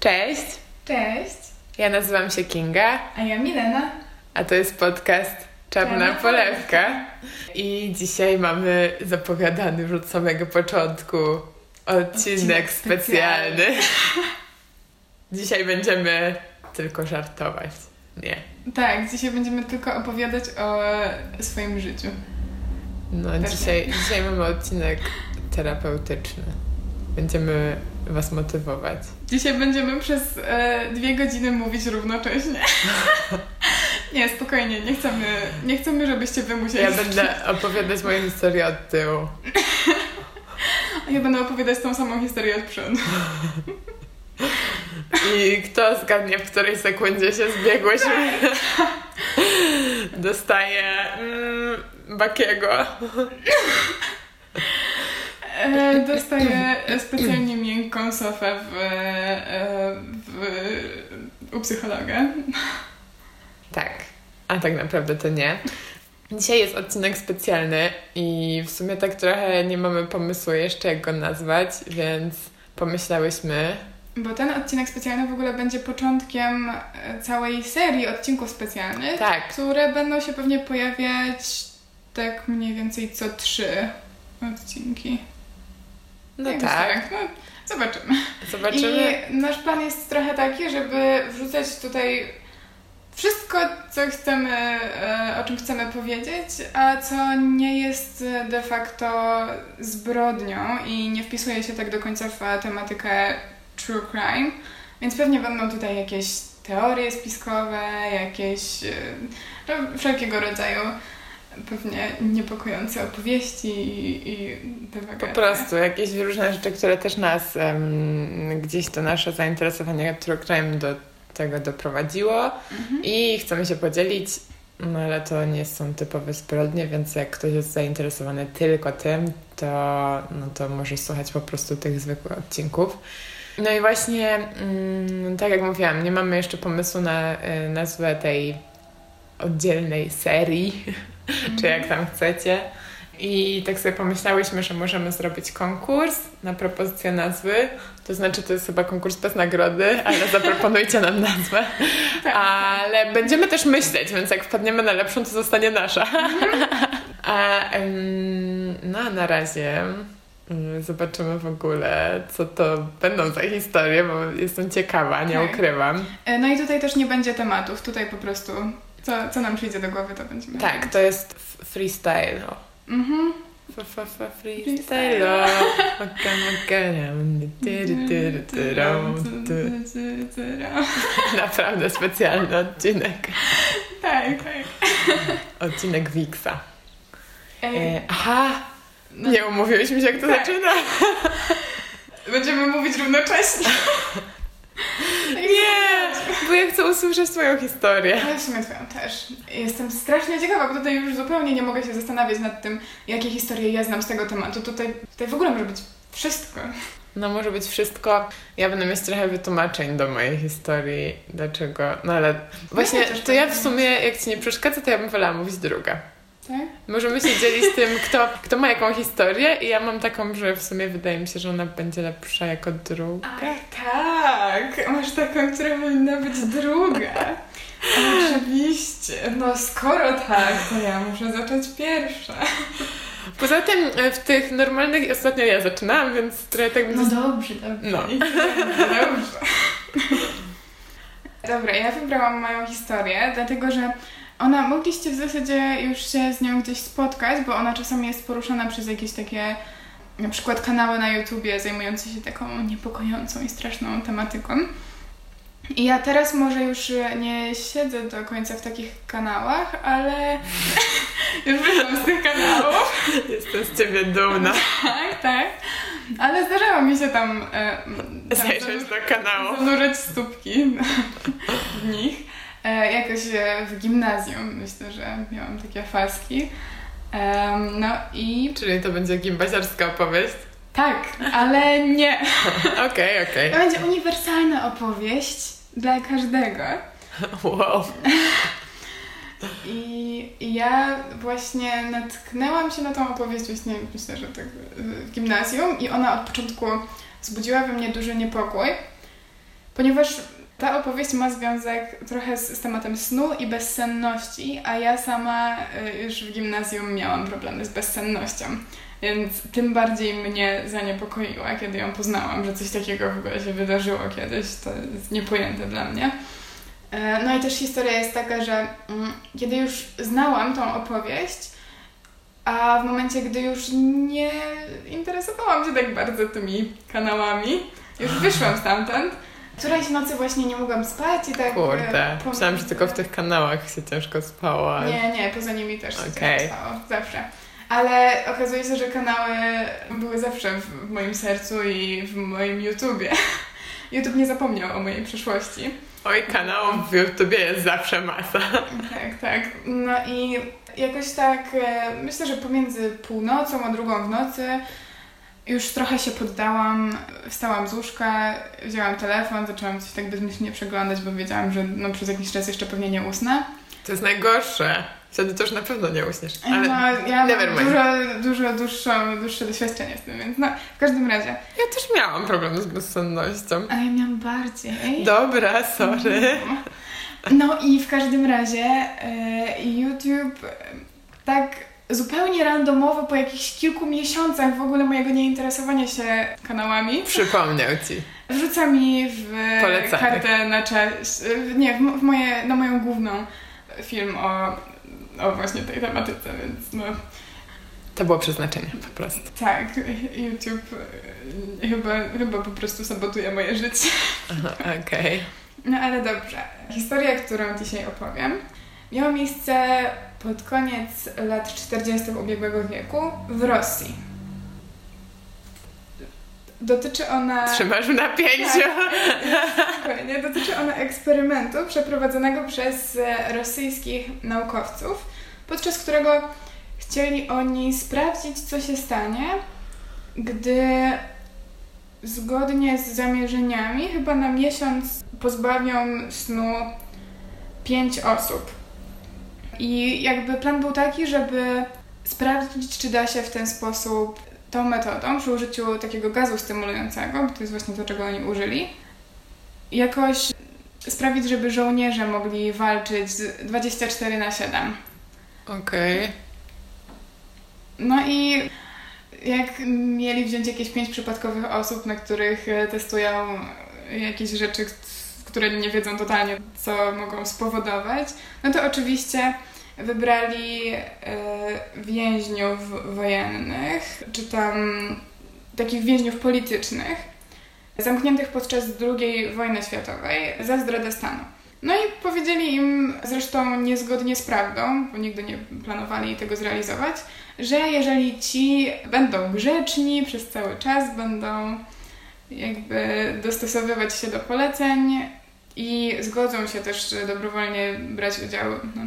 Cześć, Cześć, ja nazywam się Kinga, a ja Milena. a to jest podcast Czarna Polewka. I dzisiaj mamy zapowiadany już od samego początku odcinek, Odcinek specjalny. dzisiaj będziemy tylko żartować. Nie. Tak, dzisiaj będziemy tylko opowiadać o swoim życiu. No, Pewnie. dzisiaj, dzisiaj mamy odcinek terapeutyczny. Będziemy Was motywować. Dzisiaj będziemy przez e, dwie godziny mówić równocześnie. nie, spokojnie, nie chcemy, nie chcemy, żebyście wy musieli... Ja będę opowiadać moją historię od tyłu. A ja będę opowiadać tą samą historię od przodu. I kto zgadnie, w której sekundzie się zbiegłyśmy, dostaje mm, Bakiego. E, dostaję specjalnie miękką sofę w, e, w, u psychologa. Tak, a tak naprawdę to nie. Dzisiaj jest odcinek specjalny i w sumie tak trochę nie mamy pomysłu jeszcze jak go nazwać, więc pomyślałyśmy, Bo ten odcinek specjalny w ogóle będzie początkiem e, całej serii odcinków specjalnych, tak, które będą się pewnie pojawiać tak mniej więcej co trzy odcinki. No Jakoś tak, No, zobaczymy. zobaczymy. I nasz plan jest trochę taki, żeby wrzucać tutaj wszystko, co chcemy, e, o czym chcemy powiedzieć, a co nie jest de facto zbrodnią i nie wpisuje się tak do końca w tematykę true crime. Więc pewnie będą tutaj jakieś teorie spiskowe, jakieś e, no, wszelkiego rodzaju pewnie niepokojące opowieści i, i te Po prostu jakieś różne rzeczy, które też nas em, gdzieś to nasze zainteresowanie true do tego doprowadziło Mhm. i chcemy się podzielić, no ale to nie są typowe zbrodnie, więc jak ktoś jest zainteresowany tylko tym, to, no to może słuchać po prostu tych zwykłych odcinków. No i właśnie, mm, tak jak mówiłam, nie mamy jeszcze pomysłu na y, nazwę tej oddzielnej serii, czy jak tam chcecie. I tak sobie pomyślałyśmy, że możemy zrobić konkurs na propozycję nazwy. To znaczy, to jest chyba konkurs bez nagrody, ale zaproponujcie nam nazwę. Ale będziemy też myśleć, więc jak wpadniemy na lepszą, to zostanie nasza. A, no a na razie mm, zobaczymy w ogóle, co to będą za historie, bo jestem ciekawa, nie Tak. ukrywam. E, No i tutaj też nie będzie tematów, tutaj po prostu co, co nam przyjdzie do głowy, to będziemy Tak, robić. to jest freestyle. Mhm. Freestyle. Naprawdę specjalny odcinek. Tak, tak. Odcinek Wixa. Ej, E, aha, no, nie umówiłyśmy się, jak to Tak. zaczyna. Będziemy mówić równocześnie. Nie, bo ja chcę usłyszeć twoją historię. Ale w sumie twoją też. Jestem strasznie ciekawa, bo tutaj już zupełnie nie mogę się zastanawiać nad tym, jakie historie ja znam z tego tematu. Tutaj, tutaj w ogóle może być wszystko. No może być wszystko. Ja będę mieć trochę wytłumaczeń do mojej historii, dlaczego. No ale właśnie, też to ja w sumie, jak ci nie przeszkadza, to ja bym wolała mówić druga. Tak? Możemy się dzielić tym, kto, kto ma jaką historię i ja mam taką, że w sumie wydaje mi się, że ona będzie lepsza jako druga. tak, masz taką, która powinna być druga. Oczywiście. No skoro tak, to ja muszę zacząć pierwsza. Poza tym e, w tych normalnych ostatnio ja zaczynałam, więc trochę tak. No dobrze, dobrze. No. Dobrze. Dobra, ja wybrałam moją historię, dlatego że ona, mogliście w zasadzie już się z nią gdzieś spotkać, bo ona czasami jest poruszana przez jakieś takie, na przykład kanały na YouTubie zajmujące się taką niepokojącą i straszną tematyką. I ja teraz może już nie siedzę do końca w takich kanałach, ale już wyszłam z tych kanałów. Jestem z ciebie dumna. Tak, tak. Ale zdarzało mi się tam, e, tam Zajrzeć do kanału. zanurzyć stópki w nich. E, jakoś e, w gimnazjum myślę, że miałam takie faski. Em, no i Czyli to będzie gimbaziarska opowieść. tak, ale nie. Okej, okej. To będzie uniwersalna opowieść dla każdego. Wow. I ja właśnie natknęłam się na tą opowieść właśnie, myślę, że tak w gimnazjum i ona od początku wzbudziła we mnie duży niepokój. ponieważ ta opowieść ma związek trochę z, z tematem snu i bezsenności, a ja sama y, już w gimnazjum miałam problemy z bezsennością. Więc tym bardziej mnie zaniepokoiła, kiedy ją poznałam, że coś takiego w ogóle się wydarzyło kiedyś. To jest niepojęte dla mnie. E, no i też historia jest taka, że mm, kiedy już znałam tą opowieść, a w momencie, gdy już nie interesowałam się tak bardzo tymi kanałami, już wyszłam stamtąd, którejś nocy właśnie nie mogłam spać i tak... Kurde, e, myślałam, że tylko w tych kanałach się ciężko spało. Nie, nie, poza nimi też się okay. ciężko spało, zawsze. Ale okazuje się, że kanały były zawsze w moim sercu i w moim YouTubie. YouTube nie zapomniał o mojej przeszłości. Oj, kanałów w YouTubie jest zawsze masa. Tak, tak. No i jakoś tak, e, myślę, że pomiędzy północą a drugą w nocy już trochę się poddałam, wstałam z łóżka, wzięłam telefon, zaczęłam coś tak bezmyślnie przeglądać, bo wiedziałam, że no, przez jakiś czas jeszcze pewnie nie usnę. To jest najgorsze. Wtedy to już na pewno nie uśniesz. Ale no, ja mam dużo, dużo dłuższe, dłuższe doświadczenie z tym, więc no, w każdym razie. Ja też miałam problem z bezsennością. A ja miałam bardziej. Dobra, sorry. No i w każdym razie e, YouTube tak zupełnie randomowo po jakichś kilku miesiącach w ogóle mojego nieinteresowania się kanałami. Przypomniał ci. Wrzuca mi w Polecamy. kartę na czas, nie, w, w moje, na moją główną film o o właśnie tej tematyce, więc no. To było przeznaczenie po prostu. Tak, YouTube e, chyba, chyba po prostu sabotuje moje życie. Okej. Okay. No ale dobrze. Historia, którą dzisiaj opowiem, miała miejsce pod koniec lat 40. ubiegłego wieku w Rosji. Dotyczy ona. Trzymasz w napięciu. Tak, nie, dotyczy ona eksperymentu przeprowadzonego przez e, rosyjskich naukowców, podczas którego chcieli oni sprawdzić, co się stanie, gdy zgodnie z zamierzeniami, chyba na miesiąc pozbawią snu pięć osób. I jakby plan był taki, żeby sprawdzić, czy da się w ten sposób tą metodą, przy użyciu takiego gazu stymulującego, bo to jest właśnie to, czego oni użyli, jakoś sprawić, żeby żołnierze mogli walczyć 24 na 7. Okej. Okay. No i jak mieli wziąć jakieś pięć przypadkowych osób, na których e, testują jakieś rzeczy, które nie wiedzą totalnie, co mogą spowodować, no to oczywiście wybrali e, więźniów wojennych, czy tam takich więźniów politycznych, zamkniętych podczas II wojny światowej za zdradę stanu. No i powiedzieli im, zresztą niezgodnie z prawdą, bo nigdy nie planowali tego zrealizować, że jeżeli ci będą grzeczni przez cały czas, będą jakby dostosowywać się do poleceń i zgodzą się też dobrowolnie brać udział no,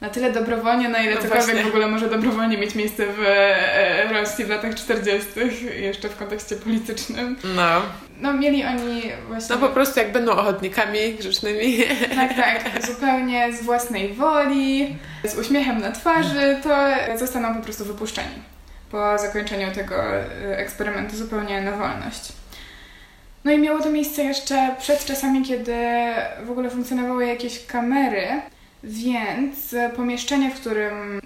na tyle dobrowolnie, na ile no cokolwiek w ogóle może dobrowolnie mieć miejsce w e, Rosji w latach 40., jeszcze w kontekście politycznym. No. No mieli oni właśnie... No po prostu jak będą ochotnikami grzecznymi. Tak, tak. Zupełnie z własnej woli, z uśmiechem na twarzy, to zostaną po prostu wypuszczeni po zakończeniu tego e, eksperymentu zupełnie na wolność. No i miało to miejsce jeszcze przed czasami, kiedy w ogóle funkcjonowały jakieś kamery, więc pomieszczenie, w którym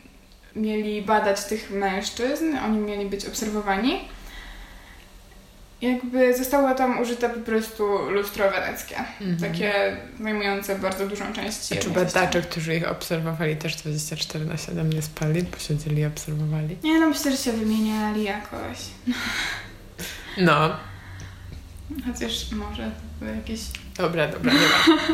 mieli badać tych mężczyzn, oni mieli być obserwowani, jakby zostało tam użyte po prostu lustro weneckie. Mhm. Takie zajmujące bardzo dużą część. A czy badacze, którzy ich obserwowali też 24 na 7 nie spali, posiedzieli i obserwowali? Nie, no myślę, że się wymieniali jakoś. No. Chociaż może były jakieś... Dobra, dobra, nie ma.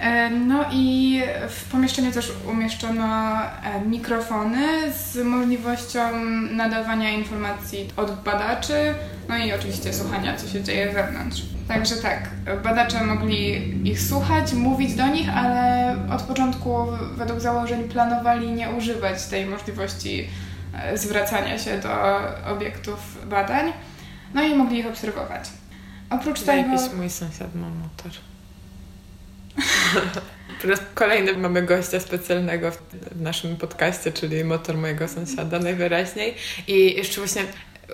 E, no i w pomieszczeniu też umieszczono e, mikrofony z możliwością nadawania informacji od badaczy, no i oczywiście słuchania, co się dzieje wewnątrz. Także tak, badacze mogli ich słuchać, mówić do nich, ale od początku według założeń planowali nie używać tej możliwości e, zwracania się do obiektów badań, no i mogli ich obserwować. Oprócz tego... Jakiś mój sąsiad ma motor. Po raz kolejny mamy gościa specjalnego w naszym podcaście, czyli motor mojego sąsiada najwyraźniej. I jeszcze właśnie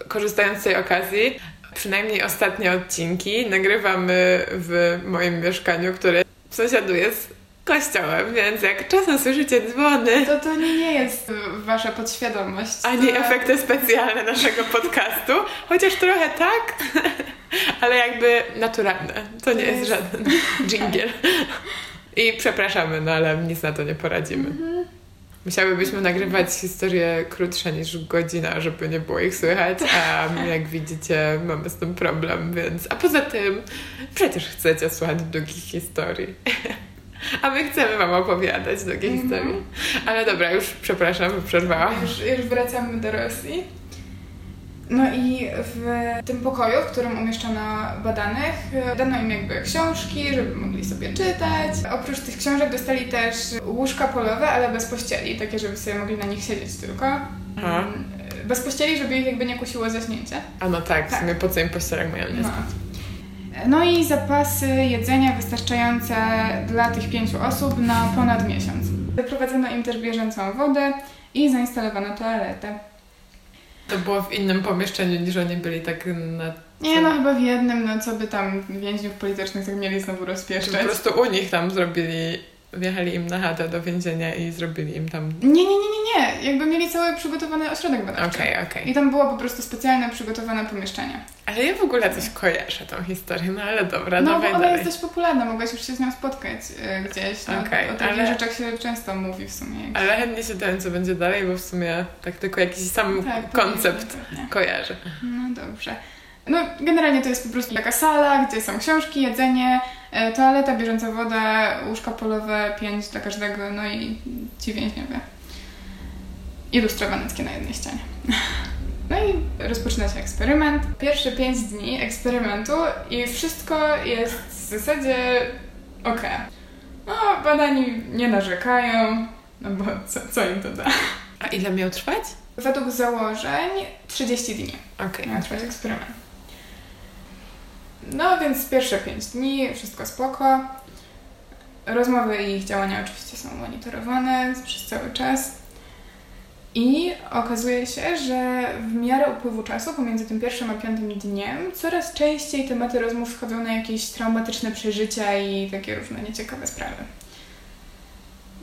korzystając z tej okazji, przynajmniej ostatnie odcinki nagrywamy w moim mieszkaniu, które sąsiaduje z kościołem, więc jak czasem słyszycie dzwony... To to nie, nie jest wasza podświadomość. Ani to... efekty specjalne naszego podcastu, chociaż trochę tak, ale jakby naturalne. To nie jest, jest żaden dżingiel. I przepraszamy, no ale nic na to nie poradzimy. Mhm. Musiałybyśmy nagrywać historie krótsze niż godzina, żeby nie było ich słychać, a jak widzicie mamy z tym problem, więc... A poza tym przecież chcecie słuchać długich historii. A my chcemy Wam opowiadać długie mm -hmm. historie. Ale dobra, już przepraszam, przerwałam. Już, już wracamy do Rosji. No i w tym pokoju, w którym umieszczono badanych, dano im jakby książki, żeby mogli sobie czytać. Oprócz tych książek dostali też łóżka polowe, ale bez pościeli, takie, żeby sobie mogli na nich siedzieć tylko. Aha. Bez pościeli, żeby ich jakby nie kusiło zaśnięcie. A no tak, tak. w sumie po co im pościelek mają nie no. No i zapasy jedzenia wystarczające dla tych pięciu osób na ponad miesiąc. Wyprowadzono im też bieżącą wodę i zainstalowano toaletę. To było w innym pomieszczeniu niż oni byli tak na... Nie, no chyba w jednym, no co by tam więźniów politycznych tak mieli znowu rozpieszczać. Po prostu u nich tam zrobili wjechali im na chatę do więzienia i zrobili im tam... Nie, nie, nie, nie, nie. Jakby mieli cały przygotowany ośrodek badawczy. Okej, okay, okej. Okay. I tam było po prostu specjalne przygotowane pomieszczenie. Ale ja w ogóle coś kojarzę tą historię, no ale dobra, no, dawaj bo ona dalej. jest dość popularna, mogłaś już się z nią spotkać y, gdzieś. No, okay, o takich ale... rzeczach się często mówi w sumie. Ale chętnie się dowiem, co będzie dalej, bo w sumie tak tylko jakiś sam tak, koncept kojarzę. No dobrze. No, generalnie to jest po prostu taka sala, gdzie są książki, jedzenie, toaleta, bieżąca woda, łóżka polowe, pięć dla każdego, no i ci więźniowie. I lustro weneckie na jednej ścianie. No i rozpoczyna się eksperyment. Pierwsze pięć dni eksperymentu i wszystko jest w zasadzie ok. No, badani nie narzekają, no bo co, co im to da? A ile miał trwać? Według założeń 30 dni. Okej. Okay. Miał trwać eksperyment. No więc pierwsze 5 dni, wszystko spoko. Rozmowy i ich działania oczywiście są monitorowane przez cały czas. I okazuje się, że w miarę upływu czasu, pomiędzy tym pierwszym a piątym dniem, coraz częściej tematy rozmów wchodzą na jakieś traumatyczne przeżycia i takie różne nieciekawe sprawy.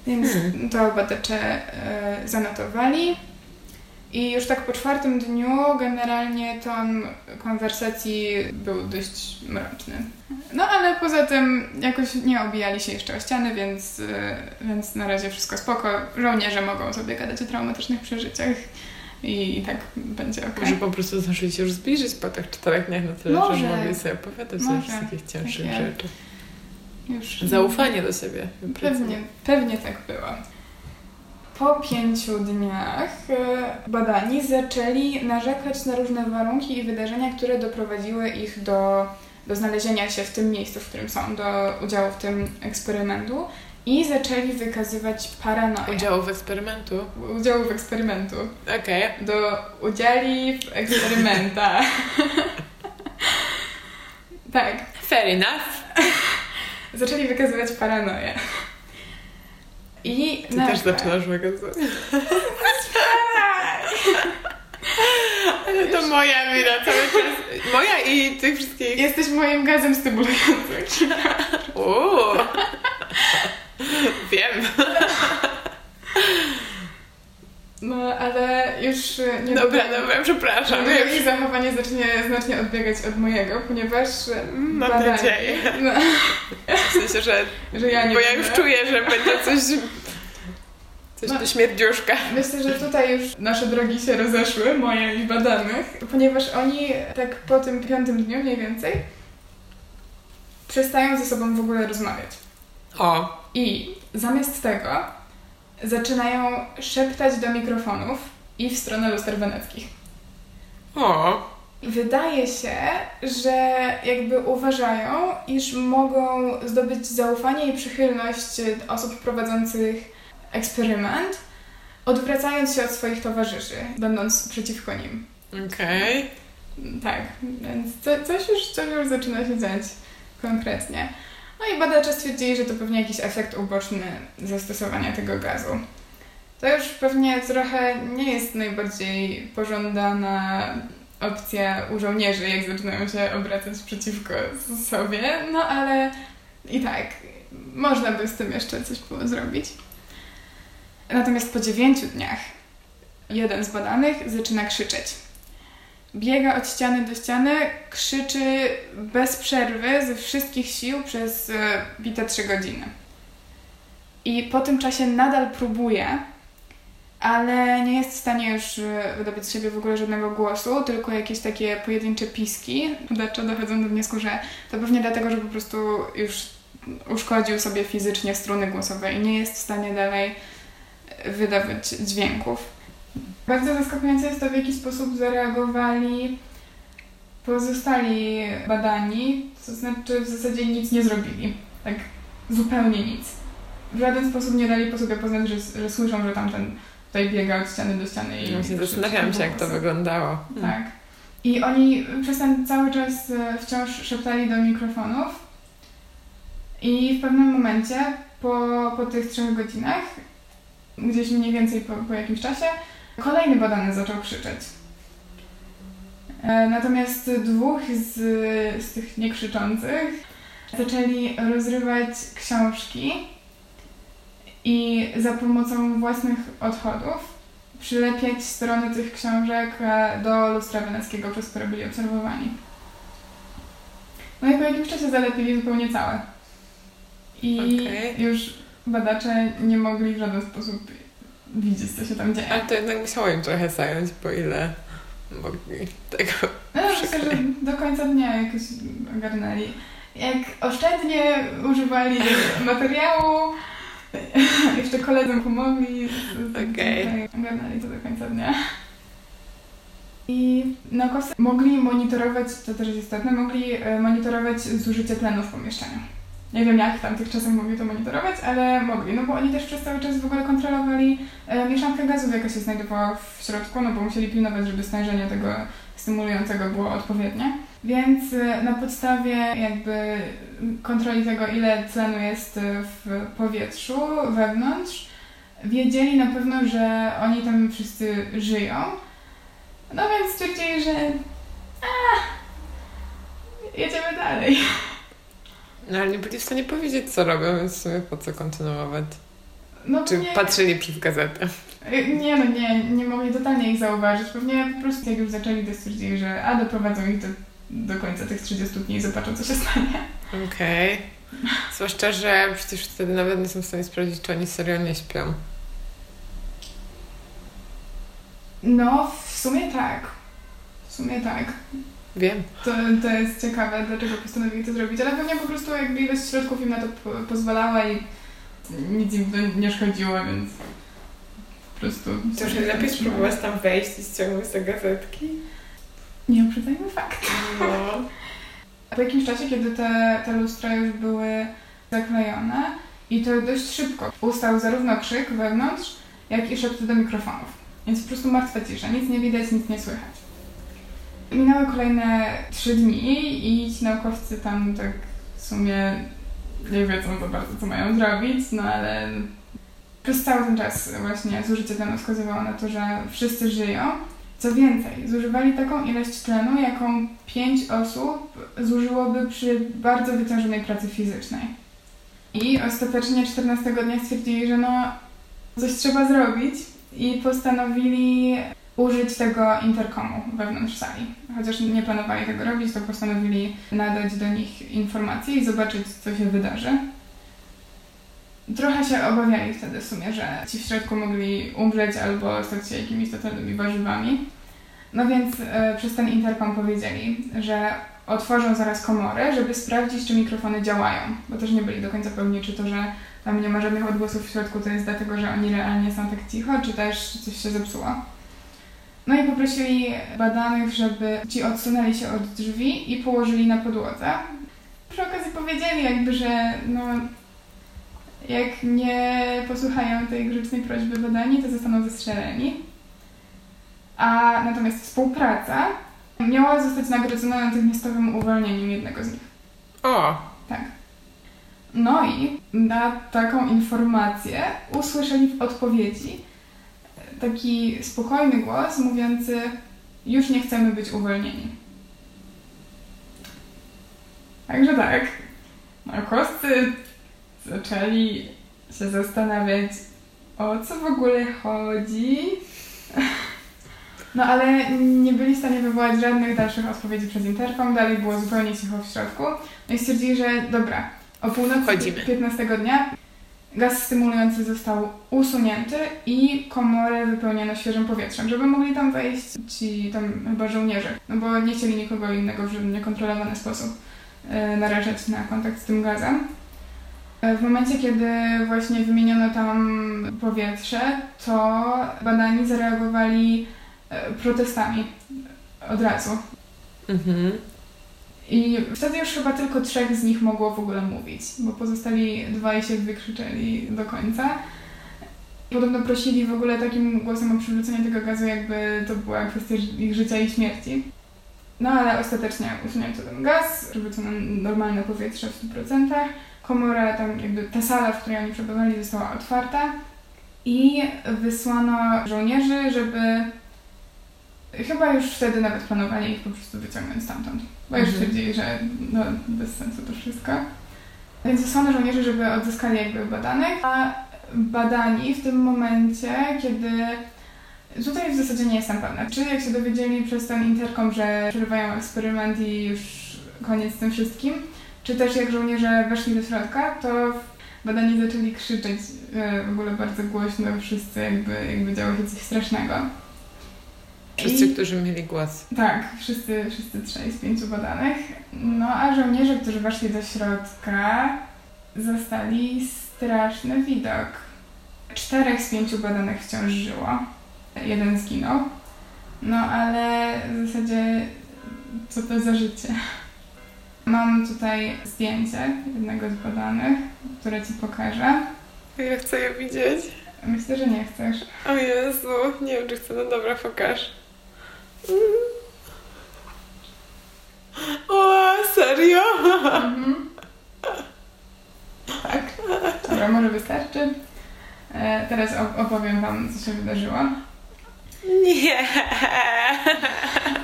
Więc hmm. to badacze y, zanotowali. I już tak po czwartym dniu generalnie ton konwersacji był dość mroczny. No ale poza tym jakoś nie obijali się jeszcze o ściany, więc, y, więc na razie wszystko spoko. Żołnierze mogą sobie gadać o traumatycznych przeżyciach i, i tak będzie ok. Może po prostu zdążyli się już zbliżyć po tych czterech dniach na tyle, Może. że mogli sobie opowiadać o takich cięższych tak rzeczach. Już... Zaufanie do siebie. Pewnie, pewnie tak było. Po pięciu dniach e, badani zaczęli narzekać na różne warunki i wydarzenia, które doprowadziły ich do, do znalezienia się w tym miejscu, w którym są, do udziału w tym eksperymentu i zaczęli wykazywać paranoję. Udziału w eksperymentu? Udziału w eksperymentu. Okej. Okay. Do udzieli w eksperymentach. tak. Fair enough. zaczęli wykazywać paranoję. I Ty na też zaczynasz magazynować. Ale to moja wina cały czas. Moja i tych wszystkich. Jesteś moim gazem stymulującym. Uuu. Wiem. No, ale już nie Dobra, dobra, przepraszam. Moje zachowanie zacznie znacznie odbiegać od mojego, ponieważ Mam badanie, nadzieję. No, w sensie, że, że ja nie Bo ja już czuję, że będzie coś Coś no, do śmierdziuszka. Myślę, że tutaj już nasze drogi się rozeszły, moje i badanych, ponieważ oni tak po tym piątym dniu mniej więcej przestają ze sobą w ogóle rozmawiać. O. I zamiast tego zaczynają szeptać do mikrofonów i w stronę luster weneckich. O. Wydaje się, że jakby uważają, iż mogą zdobyć zaufanie i przychylność osób prowadzących eksperyment, odwracając się od swoich towarzyszy, będąc przeciwko nim. Okej. Okay. Tak, więc co, coś, już, coś już zaczyna się dziać konkretnie. No i badacze stwierdzili, że to pewnie jakiś efekt uboczny zastosowania tego gazu. To już pewnie trochę nie jest najbardziej pożądana opcja u żołnierzy, jak zaczynają się obracać przeciwko sobie, no ale i tak, można by z tym jeszcze coś było zrobić. Natomiast po dziewięciu dniach jeden z badanych zaczyna krzyczeć. Biega od ściany do ściany, krzyczy bez przerwy ze wszystkich sił przez e, bite trzy godziny. I po tym czasie nadal próbuje, ale nie jest w stanie już e, wydobyć z siebie w ogóle żadnego głosu, tylko jakieś takie pojedyncze piski. Badacze dochodzą do wniosku, że to pewnie dlatego, że po prostu już uszkodził sobie fizycznie struny głosowe i nie jest w stanie dalej wydawać dźwięków. Bardzo zaskakujące jest to, w jaki sposób zareagowali pozostali badani, to znaczy w zasadzie nic nie zrobili. Tak zupełnie nic. W żaden sposób nie dali po sobie poznać, że, że słyszą, że tamten tutaj biega od ściany do ściany. I się zastanawiam się, jak to wyglądało. Tak. I oni przez ten cały czas e, wciąż szeptali do mikrofonów i w pewnym momencie po, po tych trzech godzinach, gdzieś mniej więcej po, po jakimś czasie, kolejny badany zaczął krzyczeć. E, natomiast dwóch z, z tych niekrzyczących zaczęli rozrywać książki i za pomocą własnych odchodów przylepiać strony tych książek e, do lustra weneckiego, przez które byli obserwowani. No i po jakimś czasie zalepili zupełnie całe. I okay. już badacze nie mogli w żaden sposób widzieć, co się tam dzieje. Ale to jednak musiało im trochę zająć, po ile mogli tego No myślę, że do końca dnia jakoś ogarnęli. Jak oszczędnie używali materiału, jeszcze koledzy pomogli, okay. ogarnęli to do końca dnia. I naukowcy mogli monitorować, to też jest istotne, mogli e, monitorować zużycie tlenu w pomieszczeniu. Nie wiem, jak w tamtych czasach mogli to monitorować, ale mogli, no bo oni też przez cały czas w ogóle kontrolowali e, mieszankę gazów, jaka się znajdowała w środku, no bo musieli pilnować, żeby stężenie tego stymulującego było odpowiednie. Więc e, na podstawie jakby kontroli tego, ile tlenu jest w powietrzu, wewnątrz, wiedzieli na pewno, że oni tam wszyscy żyją. No więc stwierdzili, że a, jedziemy dalej. No ale nie byli w stanie powiedzieć, co robią, więc w sumie po co kontynuować? No, Czy nie, patrzyli przez gazetę? Y, nie, no nie, nie mogli totalnie ich zauważyć. Pewnie po prostu jak już zaczęli, to stwierdzili, że a doprowadzą ich do, do końca tych 30 dni i zobaczą, co się stanie. Okej. Okay. Zwłaszcza, że przecież wtedy nawet nie są w stanie sprawdzić, czy oni serio nie śpią. No, w sumie tak. W sumie tak. Wiem. To, to jest ciekawe, dlaczego postanowili to zrobić, ale pewnie po prostu jakby ilość środków im na to po pozwalała i nic im to nie szkodziło, więc po prostu... To już lepiej spróbować tam wejść i ściągnąć te gazetki? Nie uprzedzajmy fakt. No. po jakimś czasie, kiedy te, te lustra już były zaklejone i to dość szybko ustał zarówno krzyk wewnątrz, jak i szepty do mikrofonów. Więc po prostu martwa cisza, nic nie widać, nic nie słychać. Minęły kolejne trzy dni i ci naukowcy tam tak w sumie nie wiedzą za bardzo, co mają zrobić, no ale przez cały ten czas właśnie zużycie tlenu wskazywało na to, że wszyscy żyją. Co więcej, zużywali taką ilość tlenu, jaką pięć osób zużyłoby przy bardzo wytężonej pracy fizycznej. I ostatecznie 14 dnia stwierdzili, że no coś trzeba zrobić i postanowili użyć tego interkomu wewnątrz sali. Chociaż nie planowali tego robić, to postanowili nadać do nich informacje i zobaczyć, co się wydarzy. Trochę się obawiali wtedy w sumie, że ci w środku mogli umrzeć albo stać się jakimiś totalnymi warzywami. No więc e, przez ten interkom powiedzieli, że otworzą zaraz komory, żeby sprawdzić, czy mikrofony działają, bo też nie byli do końca pewni, czy to, że tam nie ma żadnych odgłosów w środku, to jest dlatego, że oni realnie są tak cicho, czy też coś się zepsuło. No i poprosili badanych, żeby ci odsunęli się od drzwi i położyli na podłodze. Przy okazji powiedzieli jakby, że no, jak nie posłuchają tej grzecznej prośby badani, to zostaną zastrzeleni. A natomiast współpraca miała zostać nagrodzona natychmiastowym uwolnieniem jednego z nich. O! Tak. No i na taką informację usłyszeli w odpowiedzi taki spokojny głos mówiący już nie chcemy być uwolnieni. Także tak, naukowcy zaczęli się zastanawiać, o co w ogóle chodzi. No ale nie byli w stanie wywołać żadnych dalszych odpowiedzi przez interkom, dalej było zupełnie cicho w środku. No i stwierdzili, że dobra, o północy Chodzimy. 15 dnia gaz stymulujący został usunięty i komorę wypełniono świeżym powietrzem, żeby mogli tam wejść ci tam chyba żołnierze, no bo nie chcieli nikogo innego w niekontrolowany sposób e, narażać na kontakt z tym gazem. E, W momencie, kiedy właśnie wymieniono tam powietrze, to badani zareagowali e, protestami od razu. Mhm. I wtedy już chyba tylko trzech z nich mogło w ogóle mówić, bo pozostali dwaj się wykrzyczeli do końca. Podobno prosili w ogóle takim głosem o przywrócenie tego gazu, jakby to była kwestia ich życia i śmierci. No ale ostatecznie usunięto ten gaz, przywrócono normalne powietrze w 100%. Komora, tam jakby ta sala, w której oni przebywali, została otwarta i wysłano żołnierzy, żeby chyba już wtedy nawet planowali ich po prostu wyciągnąć stamtąd, bo już stwierdzili, że no, bez sensu to wszystko. Więc wysłano żołnierzy, żeby odzyskali jakby badanych, a badani w tym momencie, kiedy Tutaj w zasadzie nie jestem pewna. Czy jak się dowiedzieli przez ten interkom, że przerywają eksperyment i już koniec z tym wszystkim, czy też jak żołnierze weszli do środka, to badani zaczęli krzyczeć e, w ogóle bardzo głośno, wszyscy jakby, jakby działo się coś strasznego. Wszyscy, I- którzy mieli głos. tak, wszyscy, wszyscy trzej z pięciu badanych. No a żołnierze, którzy weszli do środka, zastali straszny widok. Czterech z pięciu badanych wciąż żyło. Jeden zginął. No ale w zasadzie co to za życie? Mam tutaj zdjęcie jednego z badanych, które ci pokażę. Ja chcę je widzieć. Myślę, że nie chcesz. O Jezu, nie wiem, czy chcę. No dobra, pokaż. O, serio? Mhm. Tak. Dobra, może wystarczy. E, teraz op- opowiem Wam, co się wydarzyło. Nie.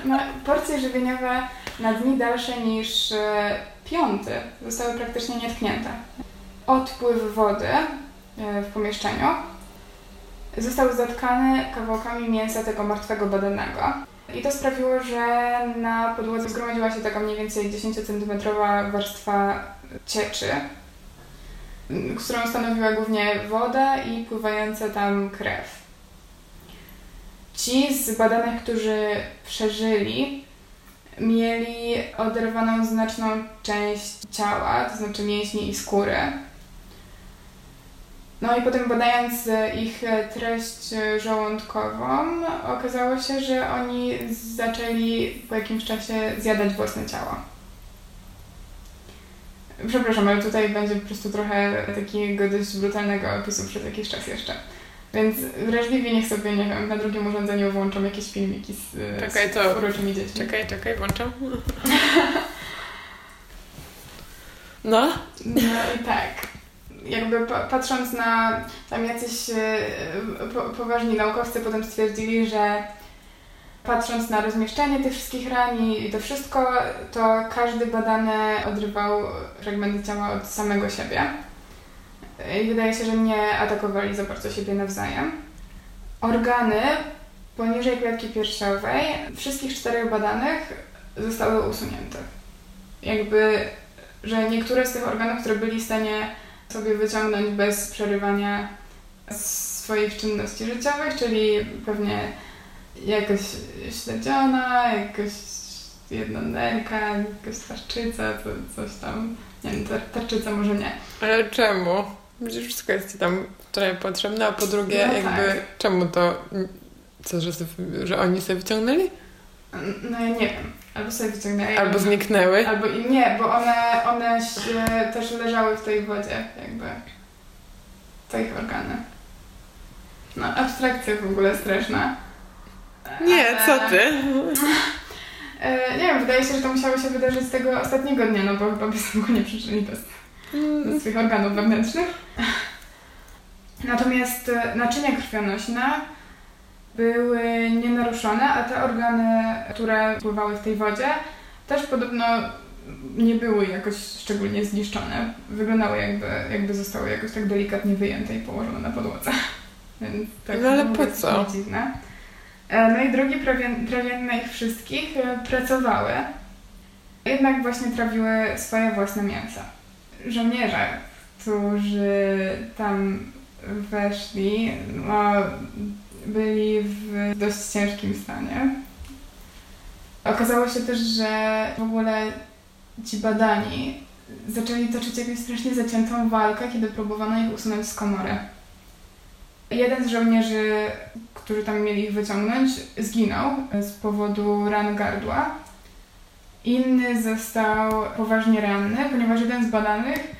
No, porcje żywieniowe na dni dalsze niż e, piąty zostały praktycznie nietknięte. Odpływ wody e, w pomieszczeniu został zatkany kawałkami mięsa tego martwego badanego. I to sprawiło, że na podłodze zgromadziła się taka mniej więcej 10 cm warstwa cieczy, którą stanowiła głównie woda i pływająca tam krew. Ci z badanych, którzy przeżyli, mieli oderwaną znaczną część ciała, to znaczy mięśni i skóry. No i potem badając e, ich e, treść e, żołądkową, okazało się, że oni zaczęli po jakimś czasie zjadać własne ciała. Przepraszam, ale tutaj będzie po prostu trochę takiego dość brutalnego opisu przez jakiś czas jeszcze. Więc wrażliwie niech sobie, nie wiem, na drugim urządzeniu włączą jakieś filmiki z, Czekaj, z to- uroczymi dziećmi. Czekaj, czekaj, włączam. No. No i tak. Jakby pa- patrząc na tam jacyś e, po, poważni naukowcy potem stwierdzili, że patrząc na rozmieszczenie tych wszystkich ran i to wszystko, to każdy badany odrywał fragmenty ciała od samego siebie. I wydaje się, że nie atakowali za bardzo siebie nawzajem. Organy poniżej klatki piersiowej wszystkich czterech badanych zostały usunięte. Jakby że niektóre z tych organów, które byli w stanie sobie wyciągnąć bez przerywania swoich czynności życiowych, czyli pewnie jakaś śledziona, jakaś jednonerka, jakaś tarczyca, co, coś tam. Nie wiem, tar tarczyca może nie. Ale czemu? Przecież wszystko jest ci tam trochę potrzebne, a po drugie No jakby tak. czemu to... Co, że, sobie, że oni sobie wyciągnęli? No ja nie wiem. Albo sobie wyciągnęli. Albo zniknęły? Albo i nie, bo one, one się też leżały w tej wodzie, jakby. To ich organy. No, abstrakcja w ogóle straszna. Nie, Ale- co ty? E, nie wiem, wydaje się, że to musiało się wydarzyć tego ostatniego dnia, no bo chyba by sobie nie przeżyli bez, bez swoich organów wewnętrznych. Natomiast e, naczynia krwionośne były nienaruszone, a te organy, które pływały w tej wodzie, też podobno nie były jakoś szczególnie zniszczone. Wyglądały jakby, jakby zostały jakoś tak delikatnie wyjęte i położone na podłodze. Więc tak no ale po co? Dziwne. E, no i drogi trawienne ich wszystkich e, pracowały, jednak właśnie trawiły swoje własne mięsa. Żołnierze, którzy tam weszli, no, byli w dość ciężkim stanie. Okazało się też, że w ogóle ci badani zaczęli toczyć jakąś strasznie zaciętą walkę, kiedy próbowano ich usunąć z komory. Jeden z żołnierzy, którzy tam mieli ich wyciągnąć, zginął z powodu ran gardła. Inny został poważnie ranny, ponieważ jeden z badanych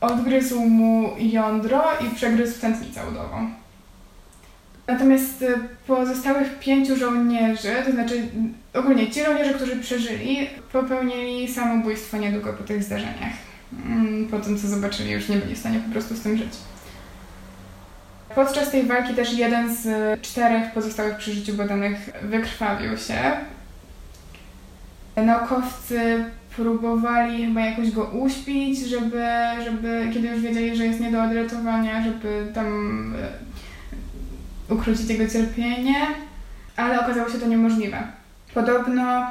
odgryzł mu jądro i przegryzł tętnicę udową. Natomiast y, pozostałych pięciu żołnierzy, to znaczy ogólnie ci żołnierze, którzy przeżyli, popełnili samobójstwo niedługo po tych zdarzeniach. Mm, po tym, co zobaczyli, już nie byli w stanie po prostu z tym żyć. Podczas tej walki też jeden z czterech pozostałych przy życiu badanych wykrwawił się. Naukowcy próbowali chyba jakoś go uśpić, żeby, żeby kiedy już wiedzieli, że jest nie do odratowania, żeby tam e, ukrócić jego cierpienie, ale okazało się to niemożliwe. Podobno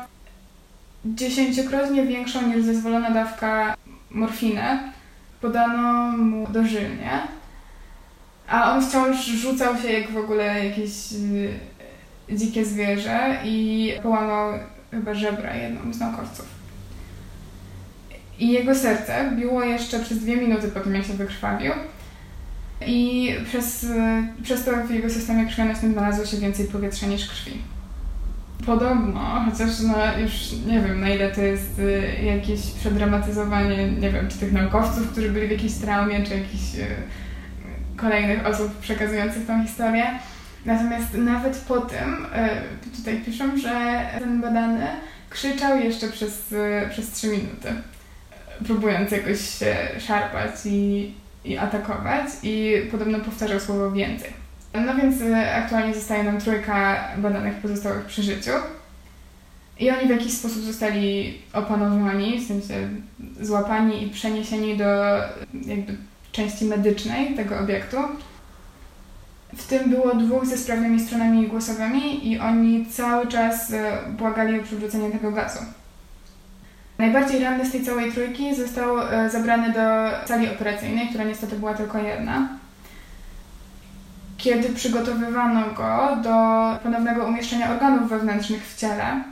dziesięciokrotnie większą niż zezwolona dawka morfiny podano mu dożylnie, a on wciąż rzucał się jak w ogóle jakieś e, dzikie zwierzę i połamał chyba żebra jedną z naukowców. I jego serce biło jeszcze przez dwie minuty po tym, jak się wykrwawił. I przez, przez to w jego systemie krwionośnym znalazło się więcej powietrza niż krwi. Podobno, chociaż no już nie wiem na ile to jest y, jakieś przedramatyzowanie, nie wiem, czy tych naukowców, którzy byli w jakiejś traumie, czy jakichś y, kolejnych osób przekazujących tą historię. Natomiast nawet po tym, y, tutaj piszą, że ten badany krzyczał jeszcze przez, przez 3 minuty próbując jakoś się szarpać i, i atakować i podobno powtarzał słowo więcej. No więc e, aktualnie zostaje nam trójka badanych pozostałych przy życiu. I oni w jakiś sposób zostali opanowani, w sensie złapani i przeniesieni do jakby części medycznej tego obiektu. W tym było dwóch ze sprawnymi stronami głosowymi i oni cały czas e, błagali o przywrócenie tego gazu. Najbardziej ranny z tej całej trójki został e, zabrany do sali operacyjnej, która niestety była tylko jedna. Kiedy przygotowywano go do ponownego umieszczenia organów wewnętrznych w ciele,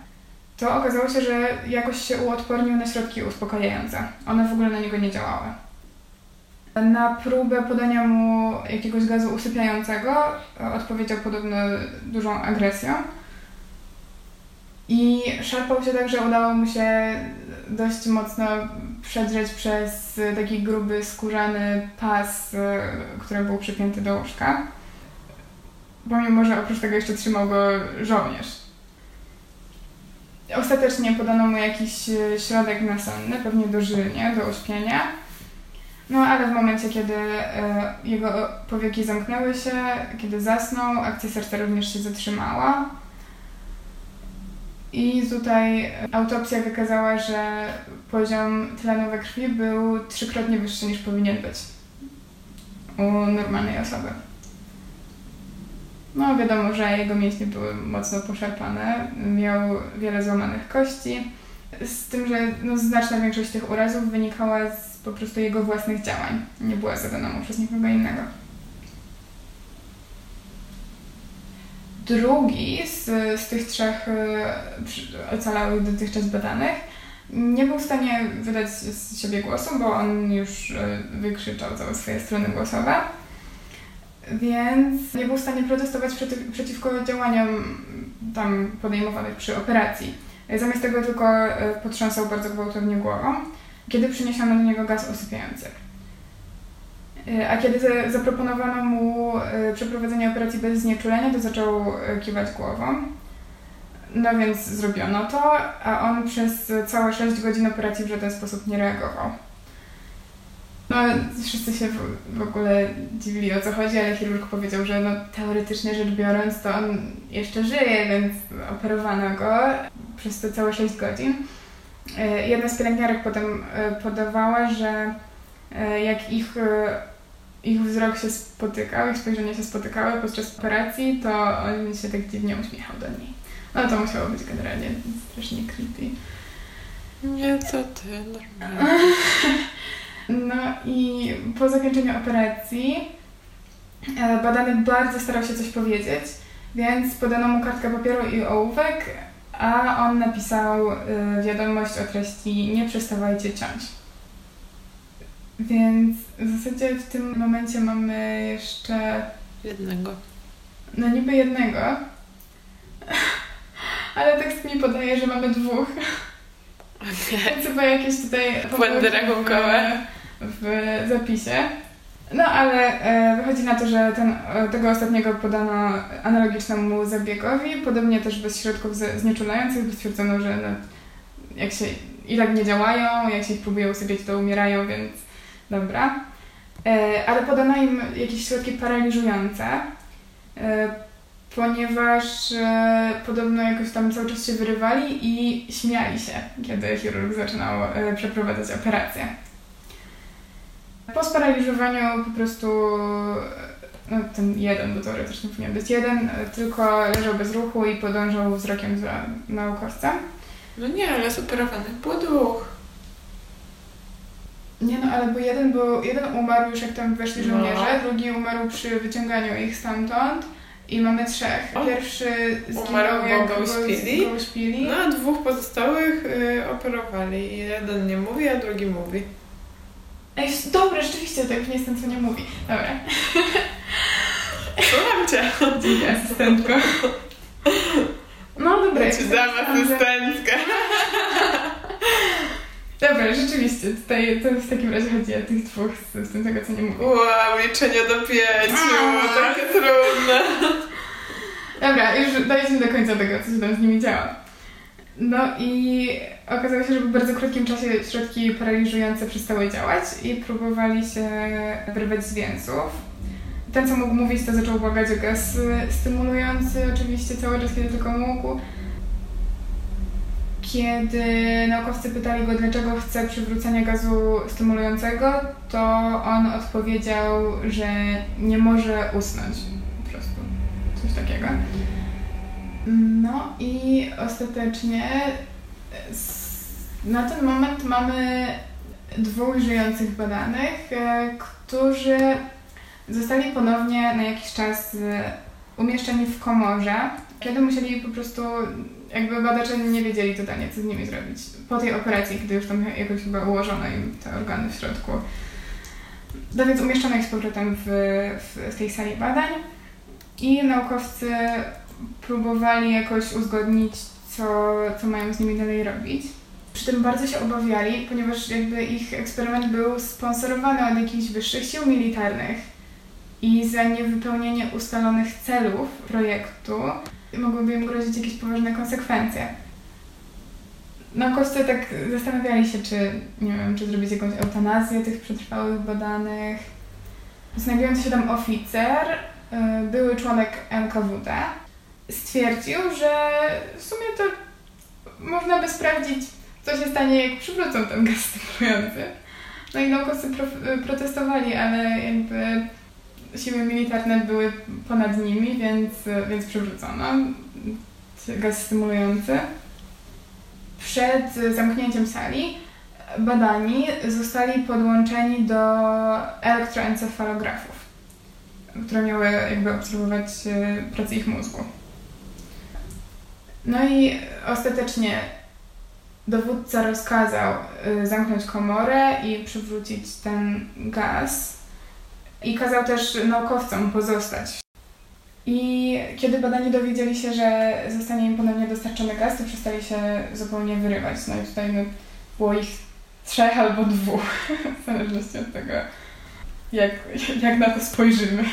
to okazało się, że jakoś się uodpornił na środki uspokajające. One w ogóle na niego nie działały. Na próbę podania mu jakiegoś gazu usypiającego e, odpowiedział podobno dużą agresją. I szarpał się tak, że udało mu się dość mocno przedrzeć przez taki gruby, skórzany pas, e, który był przypięty do łóżka. Pomimo, że oprócz tego jeszcze trzymał go żołnierz. Ostatecznie podano mu jakiś e, środek nasenny, pewnie dożylnie, do uśpienia. No ale w momencie, kiedy e, jego powieki zamknęły się, kiedy zasnął, akcja serca również się zatrzymała. I tutaj autopsja wykazała, że poziom tlenu we krwi był trzykrotnie wyższy niż powinien być u normalnej osoby. No wiadomo, że jego mięśnie były mocno poszarpane, miał wiele złamanych kości, z tym, że no, znaczna większość tych urazów wynikała z po prostu jego własnych działań, nie była zadana mu przez nikogo innego. Drugi z, z tych trzech e, ocalałych dotychczas badanych nie był w stanie wydać z siebie głosu, bo on już e, wykrzyczał całe swoje strony głosowe. Więc nie był w stanie protestować przeciw, przeciwko działaniom tam podejmowanych przy operacji. Zamiast tego tylko e, potrząsał bardzo gwałtownie głową, kiedy przyniesiono do niego gaz usypiający. E, a kiedy zaproponowano mu e, przeprowadzenie operacji bez znieczulenia, to zaczął e, kiwać głową. No więc zrobiono to, a on przez całe 6 godzin operacji w żaden sposób nie reagował. No wszyscy się w, ogóle dziwili o co chodzi, ale chirurg powiedział, że no, teoretycznie rzecz biorąc to on jeszcze żyje, więc operowano go przez te całe 6 godzin. Jedna z pielęgniarek potem podawała, że jak ich, ich wzrok się spotykał, ich spojrzenie się spotykały podczas operacji, to on się tak dziwnie uśmiechał do niej. No to musiało być generalnie strasznie creepy. Nie, co ty, normalnie. No i po zakończeniu operacji badany bardzo starał się coś powiedzieć, więc podano mu kartkę papieru i ołówek, a on napisał y, wiadomość o treści nie przestawajcie ciąć. Więc w zasadzie w tym momencie mamy jeszcze... Jednego. No niby jednego, ale tekst mi podaje, że mamy dwóch. Okay. Więc chyba jakieś tutaj... Błędy rachunkowe. W, w zapisie. No ale e, wychodzi na to, że ten, e, tego ostatniego podano analogicznemu zabiegowi, podobnie też bez środków znieczulających, bo stwierdzono, że no, jak się i tak nie działają, jak się ich próbuje usypiać, to umierają, więc dobra. E, ale podano im jakieś środki paraliżujące, ponieważ podobno jakoś tam cały czas się wyrywali i śmiali się, kiedy chirurg zaczynał przeprowadzać operację. Po sparaliżowaniu po prostu no, ten jeden, bo teoretycznie powinien być jeden, tylko leżał bez ruchu i podążał wzrokiem za naukowcem. No nie, ale zoperowanych było dwóch. Nie no, ale bo jeden, był, jeden umarł już jak tam weszli no. żołnierze, no. drugi umarł przy wyciąganiu ich stamtąd i mamy trzech. Pierwszy zginął jak go uśpili, go uśpili. No a dwóch pozostałych y, operowali. Jeden nie mówi, a drugi mówi. Ej, dobra, rzeczywiście, to już nie jestem, co nie mówi. Dobra. Słucham cię. Dzięki, asystentko. No dobra. Ci dam. Dobra, rzeczywiście, tutaj to w takim razie chodzi o tych dwóch z, tym tego, co nie mówię. Wow, liczenie do pięciu, takie trudne. Dobra, już dojdźmy do końca tego, co się tam z nimi działa. No i okazało się, że w bardzo krótkim czasie środki paraliżujące przestały działać i próbowali się wyrwać z więzów. Ten, co mógł mówić, to zaczął błagać o gaz stymulujący, oczywiście cały czas, kiedy tylko mógł. Kiedy naukowcy pytali go, dlaczego chce przywrócenia gazu stymulującego, to on odpowiedział, że nie może usnąć. Po prostu. Coś takiego. No i ostatecznie na ten moment mamy dwóch żyjących badanych, e, którzy zostali ponownie na jakiś czas e, umieszczeni w komorze, kiedy musieli po prostu, jakby badacze nie wiedzieli totalnie, co z nimi zrobić. Po tej operacji, gdy już tam jakoś chyba ułożono im te organy w środku. No więc umieszczono ich z powrotem w, w, tej sali badań i naukowcy próbowali jakoś uzgodnić, co, co mają z nimi dalej robić. Przy tym bardzo się obawiali, ponieważ jakby ich eksperyment był sponsorowany od jakichś wyższych sił militarnych i za niewypełnienie ustalonych celów projektu mogłyby im grozić jakieś poważne konsekwencje. Naukowcy tak zastanawiali się, czy, nie wiem, czy zrobić jakąś eutanazję tych przetrwałych badanych. Znajdujący się tam oficer, y, były członek NKWD, stwierdził, że w sumie to można by sprawdzić, co się stanie, jak przywrócą ten gaz stymulujący. No i naukowcy pro, protestowali, ale jakby siły militarne były ponad nimi, więc, więc przywrócono gaz stymulujący. Przed zamknięciem sali badani zostali podłączeni do elektroencefalografów, które miały jakby obserwować e, pracę ich mózgu. No i ostatecznie dowódca rozkazał y, zamknąć komorę i przywrócić ten gaz i kazał też naukowcom pozostać. I kiedy badani dowiedzieli się, że zostanie im ponownie dostarczony gaz, to przestali się zupełnie wyrywać. No i tutaj no, było ich trzech albo dwóch, w zależności od tego, jak, jak na to spojrzymy.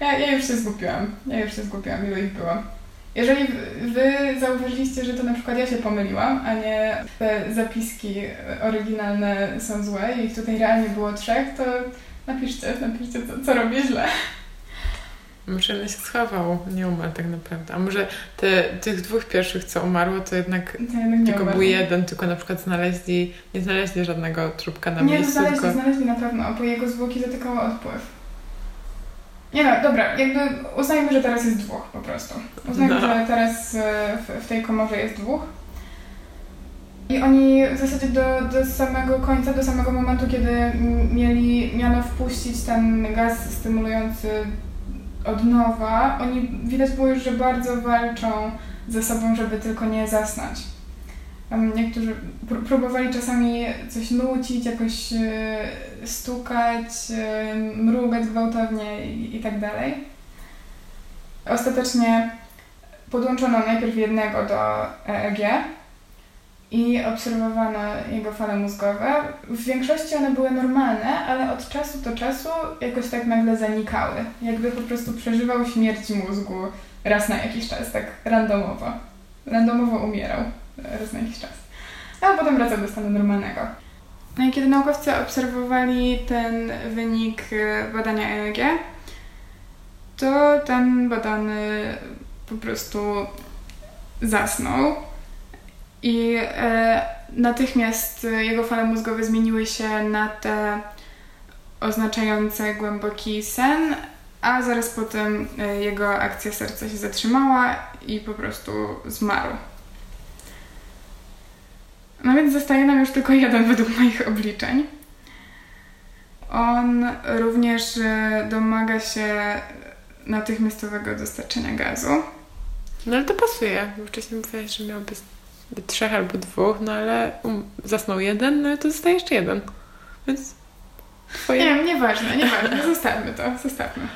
Ja, ja już się zgubiłam. Ja już się zgubiłam, ile ich było. Jeżeli wy zauważyliście, że to na przykład ja się pomyliłam, a nie te zapiski oryginalne są złe i ich tutaj realnie było trzech, to napiszcie, napiszcie co, co robię źle. Może się schował, nie umarł tak naprawdę. A może te, tych dwóch pierwszych, co umarło, to jednak, to jednak tylko umarł. był jeden, tylko na przykład znaleźli, nie znaleźli żadnego trupka na nie, miejscu. Nie, znaleźli, tylko... znaleźli na pewno, bo jego zwłoki zatykało odpływ. Nie no, dobra, jakby uznajmy, że teraz jest dwóch po prostu. Uznajmy, no. że teraz e, w, w tej komorze jest dwóch. I oni w zasadzie do, do samego końca, do samego momentu, kiedy mieli, miano wpuścić ten gaz stymulujący od nowa, oni widać było już, że bardzo walczą ze sobą, żeby tylko nie zasnąć. Niektórzy próbowali czasami coś nucić, jakoś e, stukać, e, mrugać gwałtownie i, tak dalej. Ostatecznie podłączono najpierw jednego do EEG i obserwowano jego fale mózgowe. W większości one były normalne, ale od czasu do czasu jakoś tak nagle zanikały. Jakby po prostu przeżywał śmierć mózgu raz na jakiś czas, tak randomowo. Randomowo umierał raz na jakiś czas. A potem wracał do stanu normalnego. No i kiedy naukowcy obserwowali ten wynik e, badania EEG, to ten badany po prostu zasnął i e, natychmiast jego fale mózgowe zmieniły się na te oznaczające głęboki sen, a zaraz potem e, jego akcja serca się zatrzymała i po prostu zmarł. No więc zostaje nam już tylko jeden według moich obliczeń. On również e, domaga się natychmiastowego dostarczenia gazu. No ale to pasuje, bo wcześniej mówiłaś, że miałby trzech albo dwóch, no ale um, zasnął jeden, no to zostaje jeszcze jeden. Więc twoje... Nie, nieważne, nieważne, zostawmy to, zostawmy.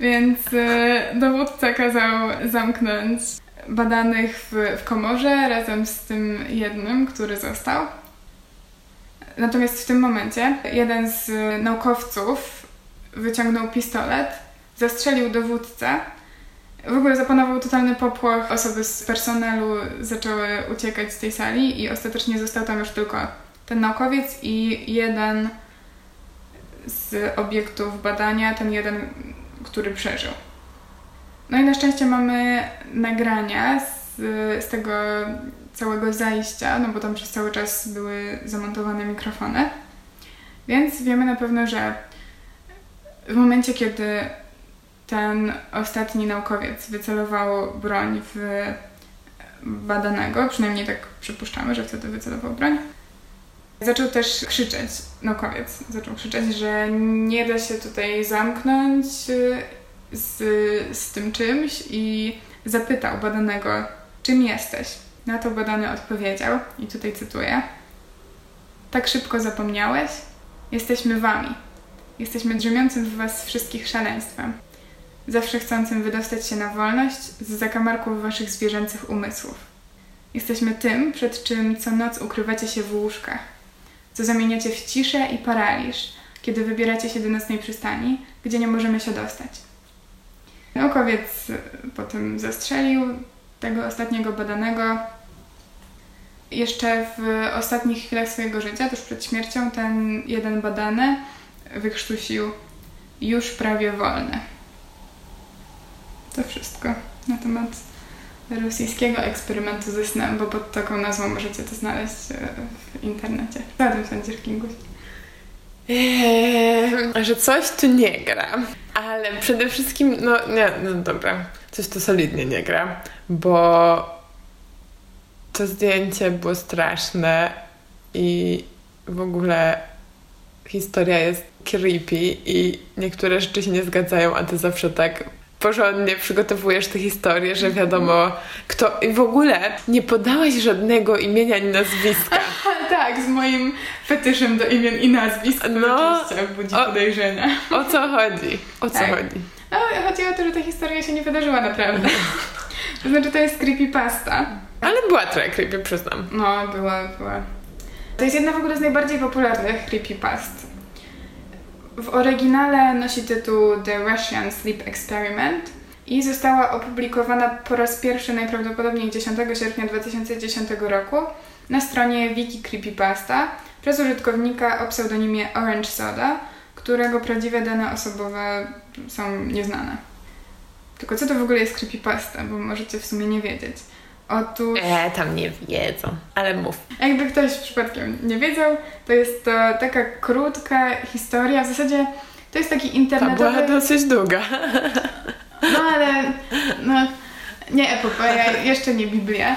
Więc y, dowódca kazał zamknąć badanych w, w komorze razem z tym jednym, który został. Natomiast w tym momencie jeden z naukowców wyciągnął pistolet, zastrzelił dowódcę. W ogóle zapanował totalny popłoch. Osoby z personelu zaczęły uciekać z tej sali i ostatecznie został tam już tylko ten naukowiec i jeden z obiektów badania, ten jeden, który przeżył. No i na szczęście mamy nagrania z, z tego całego zajścia, no bo tam przez cały czas były zamontowane mikrofony. Więc wiemy na pewno, że w momencie, kiedy ten ostatni naukowiec wycelował broń w badanego, przynajmniej tak przypuszczamy, że wtedy wycelował broń, zaczął też krzyczeć, naukowiec zaczął krzyczeć, że nie da się tutaj zamknąć z, z tym czymś i zapytał badanego, czym jesteś. Na to badany odpowiedział, i tutaj cytuję: Tak szybko zapomniałeś? Jesteśmy wami. Jesteśmy drzemiącym w was wszystkich szaleństwem, zawsze chcącym wydostać się na wolność z zakamarków waszych zwierzęcych umysłów. Jesteśmy tym, przed czym co noc ukrywacie się w łóżkach, co zamieniacie w ciszę i paraliż, kiedy wybieracie się do nocnej przystani, gdzie nie możemy się dostać. Naukowiec potem zastrzelił tego ostatniego badanego. Jeszcze w ostatnich chwilach swojego życia, tuż przed śmiercią, ten jeden badany wykrztusił już prawie wolny. To wszystko na temat rosyjskiego eksperymentu ze snem, bo pod taką nazwą możecie to znaleźć e, w internecie. Co o tym sądzisz, Kinguś? Eee, że coś tu nie gra. Ale przede wszystkim, no nie, no dobra, coś tu solidnie nie gra, bo to zdjęcie było straszne i w ogóle historia jest creepy i niektóre rzeczy się nie zgadzają, a ty zawsze tak porządnie przygotowujesz tę historię, że wiadomo kto... I w ogóle nie podałaś żadnego imienia ani nazwiska. tak, z moim fetyszem do imion i nazwisk. No, oczywiście budzi o, podejrzenia. O co chodzi? O co tak. chodzi? No, chodzi o to, że ta historia się nie wydarzyła naprawdę. to znaczy, to jest creepypasta. Ale była trochę creepy, przyznam. No, była, była. To jest jedna w ogóle z najbardziej popularnych creepypast. W oryginale nosi tytuł The Russian Sleep Experiment i została opublikowana po raz pierwszy najprawdopodobniej 10 sierpnia 2010 roku na stronie Wiki Creepypasta przez użytkownika o pseudonimie Orange Soda, którego prawdziwe dane osobowe są nieznane. Tylko co to w ogóle jest creepypasta, bo możecie w sumie nie wiedzieć. Otóż... E, tam nie wiedzą, ale mów. Jakby ktoś przypadkiem nie wiedział, to jest to taka krótka historia, w zasadzie to jest taki internetowy... Ta była dosyć długa. No ale... No, nie epopeja, jeszcze nie Biblia.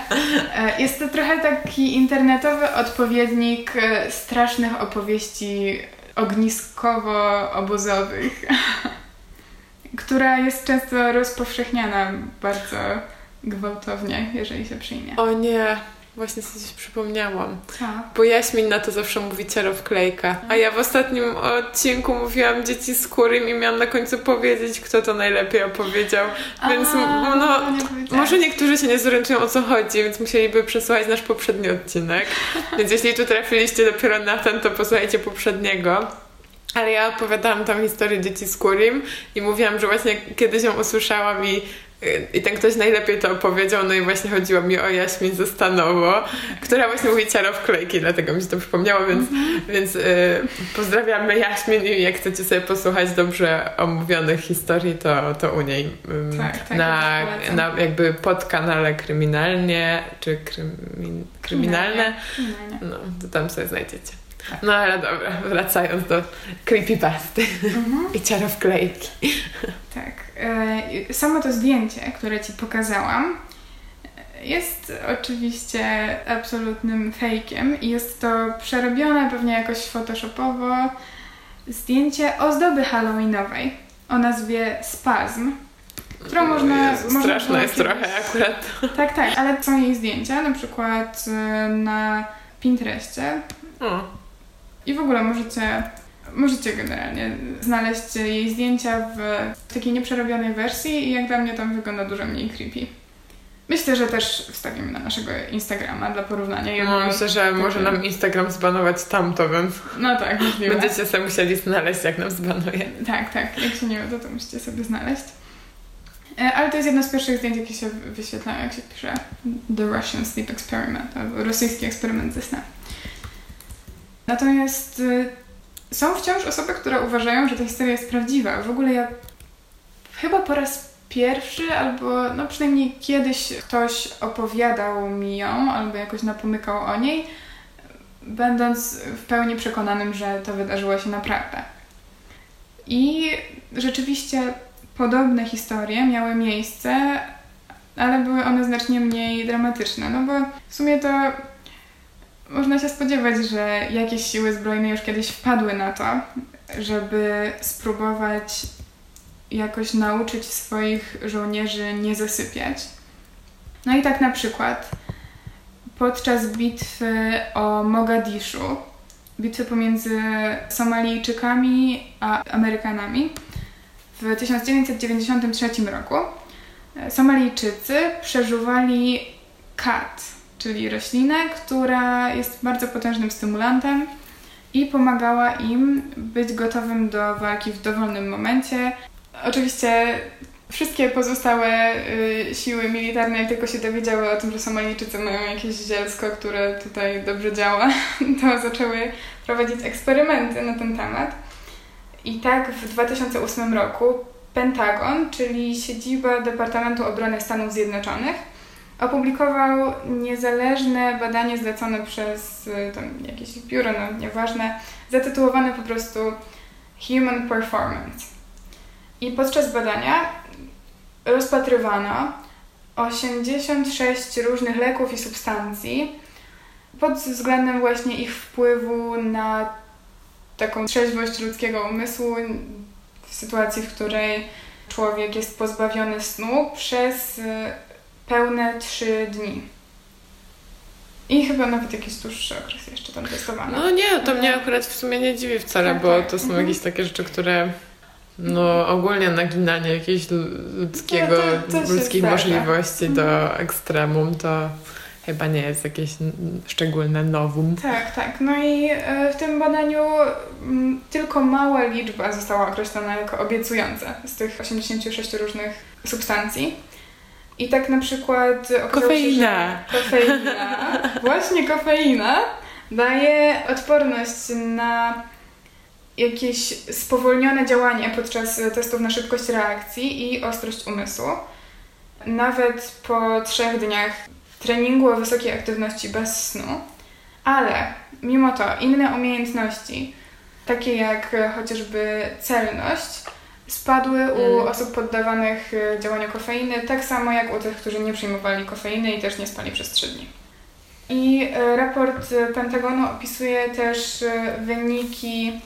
E, jest to trochę taki internetowy odpowiednik e, strasznych opowieści ogniskowo-obozowych, która jest często rozpowszechniana bardzo gwałtownie, jeżeli się przyjmie. O nie, właśnie sobie coś przypomniałam. Co? Bo Jaśmin na to zawsze mówi ciarowklejka. A ja w ostatnim odcinku mówiłam dzieci z kurym i miałam na końcu powiedzieć, kto to najlepiej opowiedział. Więc A, no, nie może niektórzy się nie zorientują o co chodzi, więc musieliby przesłuchać nasz poprzedni odcinek. Więc jeśli tu trafiliście dopiero na ten, to posłuchajcie poprzedniego. Ale ja opowiadałam tam historię dzieci z Kurim i mówiłam, że właśnie kiedyś ją usłyszałam i, i ten ktoś najlepiej to opowiedział, no i właśnie chodziło mi o Jaśmin ze Stanowo, która właśnie mówi ciarowklejki, dlatego mi się to przypomniało, więc, więc y, pozdrawiamy Jaśmin i jak chcecie sobie posłuchać dobrze omówionych historii, to, to u niej Tak, tak, na, na jakby podkanale kryminalnie, czy krymin, kryminalne, Kryminalnie. no to tam sobie znajdziecie. No ale dobra, wracając do creepypasty i ciarowklejki. Tak. E, Samo to zdjęcie, które Ci pokazałam, jest oczywiście absolutnym fejkiem i jest to przerobione pewnie jakoś photoshopowo. Zdjęcie ozdoby halloweenowej o nazwie Spazm, którą można... Jezu, można straszne jest trochę akurat. Tak, tak, ale są jej zdjęcia, na przykład e, na Pinterestie. O, i w ogóle możecie, możecie generalnie znaleźć jej zdjęcia w takiej nieprzerobionej wersji i jak dla mnie tam wygląda dużo mniej creepy. Myślę, że też wstawimy na naszego Instagrama dla porównania. no, myślę, że może nam Instagram zbanować tamto, więc No tak, możliwe. będziecie sobie musieli znaleźć, jak nam zbanuje. Tak, tak. Jak się nie uda, to musicie sobie znaleźć. E, Ale to jest jedno z pierwszych zdjęć, jakie się wyświetlają, jak się pisze The Russian Sleep Experiment, albo rosyjski eksperyment ze snem. Natomiast y, są wciąż osoby, które uważają, że ta historia jest prawdziwa. W ogóle ja chyba po raz pierwszy, albo no przynajmniej kiedyś ktoś opowiadał mi ją, albo jakoś napomykał o niej, będąc w pełni przekonanym, że to wydarzyło się naprawdę. I rzeczywiście podobne historie miały miejsce, ale były one znacznie mniej dramatyczne, no bo w sumie to można się spodziewać, że jakieś siły zbrojne już kiedyś wpadły na to, żeby spróbować jakoś nauczyć swoich żołnierzy nie zasypiać. No i tak na przykład podczas bitwy o Mogadiszu, bitwy pomiędzy Somalijczykami a Amerykanami w 1993 roku, Somalijczycy przeżuwali kat, czyli roślinę, która jest bardzo potężnym stymulantem i pomagała im być gotowym do walki w dowolnym momencie. Oczywiście wszystkie pozostałe y, siły militarne, tylko się dowiedziały o tym, że Somalijczycy mają jakieś zielsko, które tutaj dobrze działa, to zaczęły prowadzić eksperymenty na ten temat. I tak w 2008 roku Pentagon, czyli siedziba Departamentu Obrony Stanów Zjednoczonych, opublikował niezależne badanie zlecone przez y, tam jakieś biuro, no nieważne, zatytułowane po prostu Human Performance. I podczas badania rozpatrywano 86 różnych leków i substancji pod względem właśnie ich wpływu na taką trzeźwość ludzkiego umysłu w sytuacji, w której człowiek jest pozbawiony snu przez y, pełne 3 dni. I chyba nawet jakiś dłuższy okres jeszcze tam testowano. No nie, to mnie akurat w sumie nie dziwi wcale, Tak, bo tak. to są Mhm. jakieś takie rzeczy, które no ogólnie naginanie jakiegoś lu- ludzkiego, No, to- to ludzkich możliwości do ekstremum to chyba nie jest jakieś szczególne nowum. Tak, tak. No i e, w tym badaniu tylko mała liczba została określona jako obiecująca z tych 86 różnych substancji. I tak na przykład... Kofeina! Się, kofeina, właśnie kofeina daje odporność na jakieś spowolnione działanie podczas testów na szybkość reakcji i ostrość umysłu. Nawet po trzech dniach treningu o wysokiej aktywności bez snu, ale mimo to inne umiejętności, takie jak chociażby celność, spadły u mm. osób poddawanych działaniu kofeiny, tak samo jak u tych, którzy nie przyjmowali kofeiny i też nie spali przez 3 dni. I e, raport Pentagonu opisuje też e, wyniki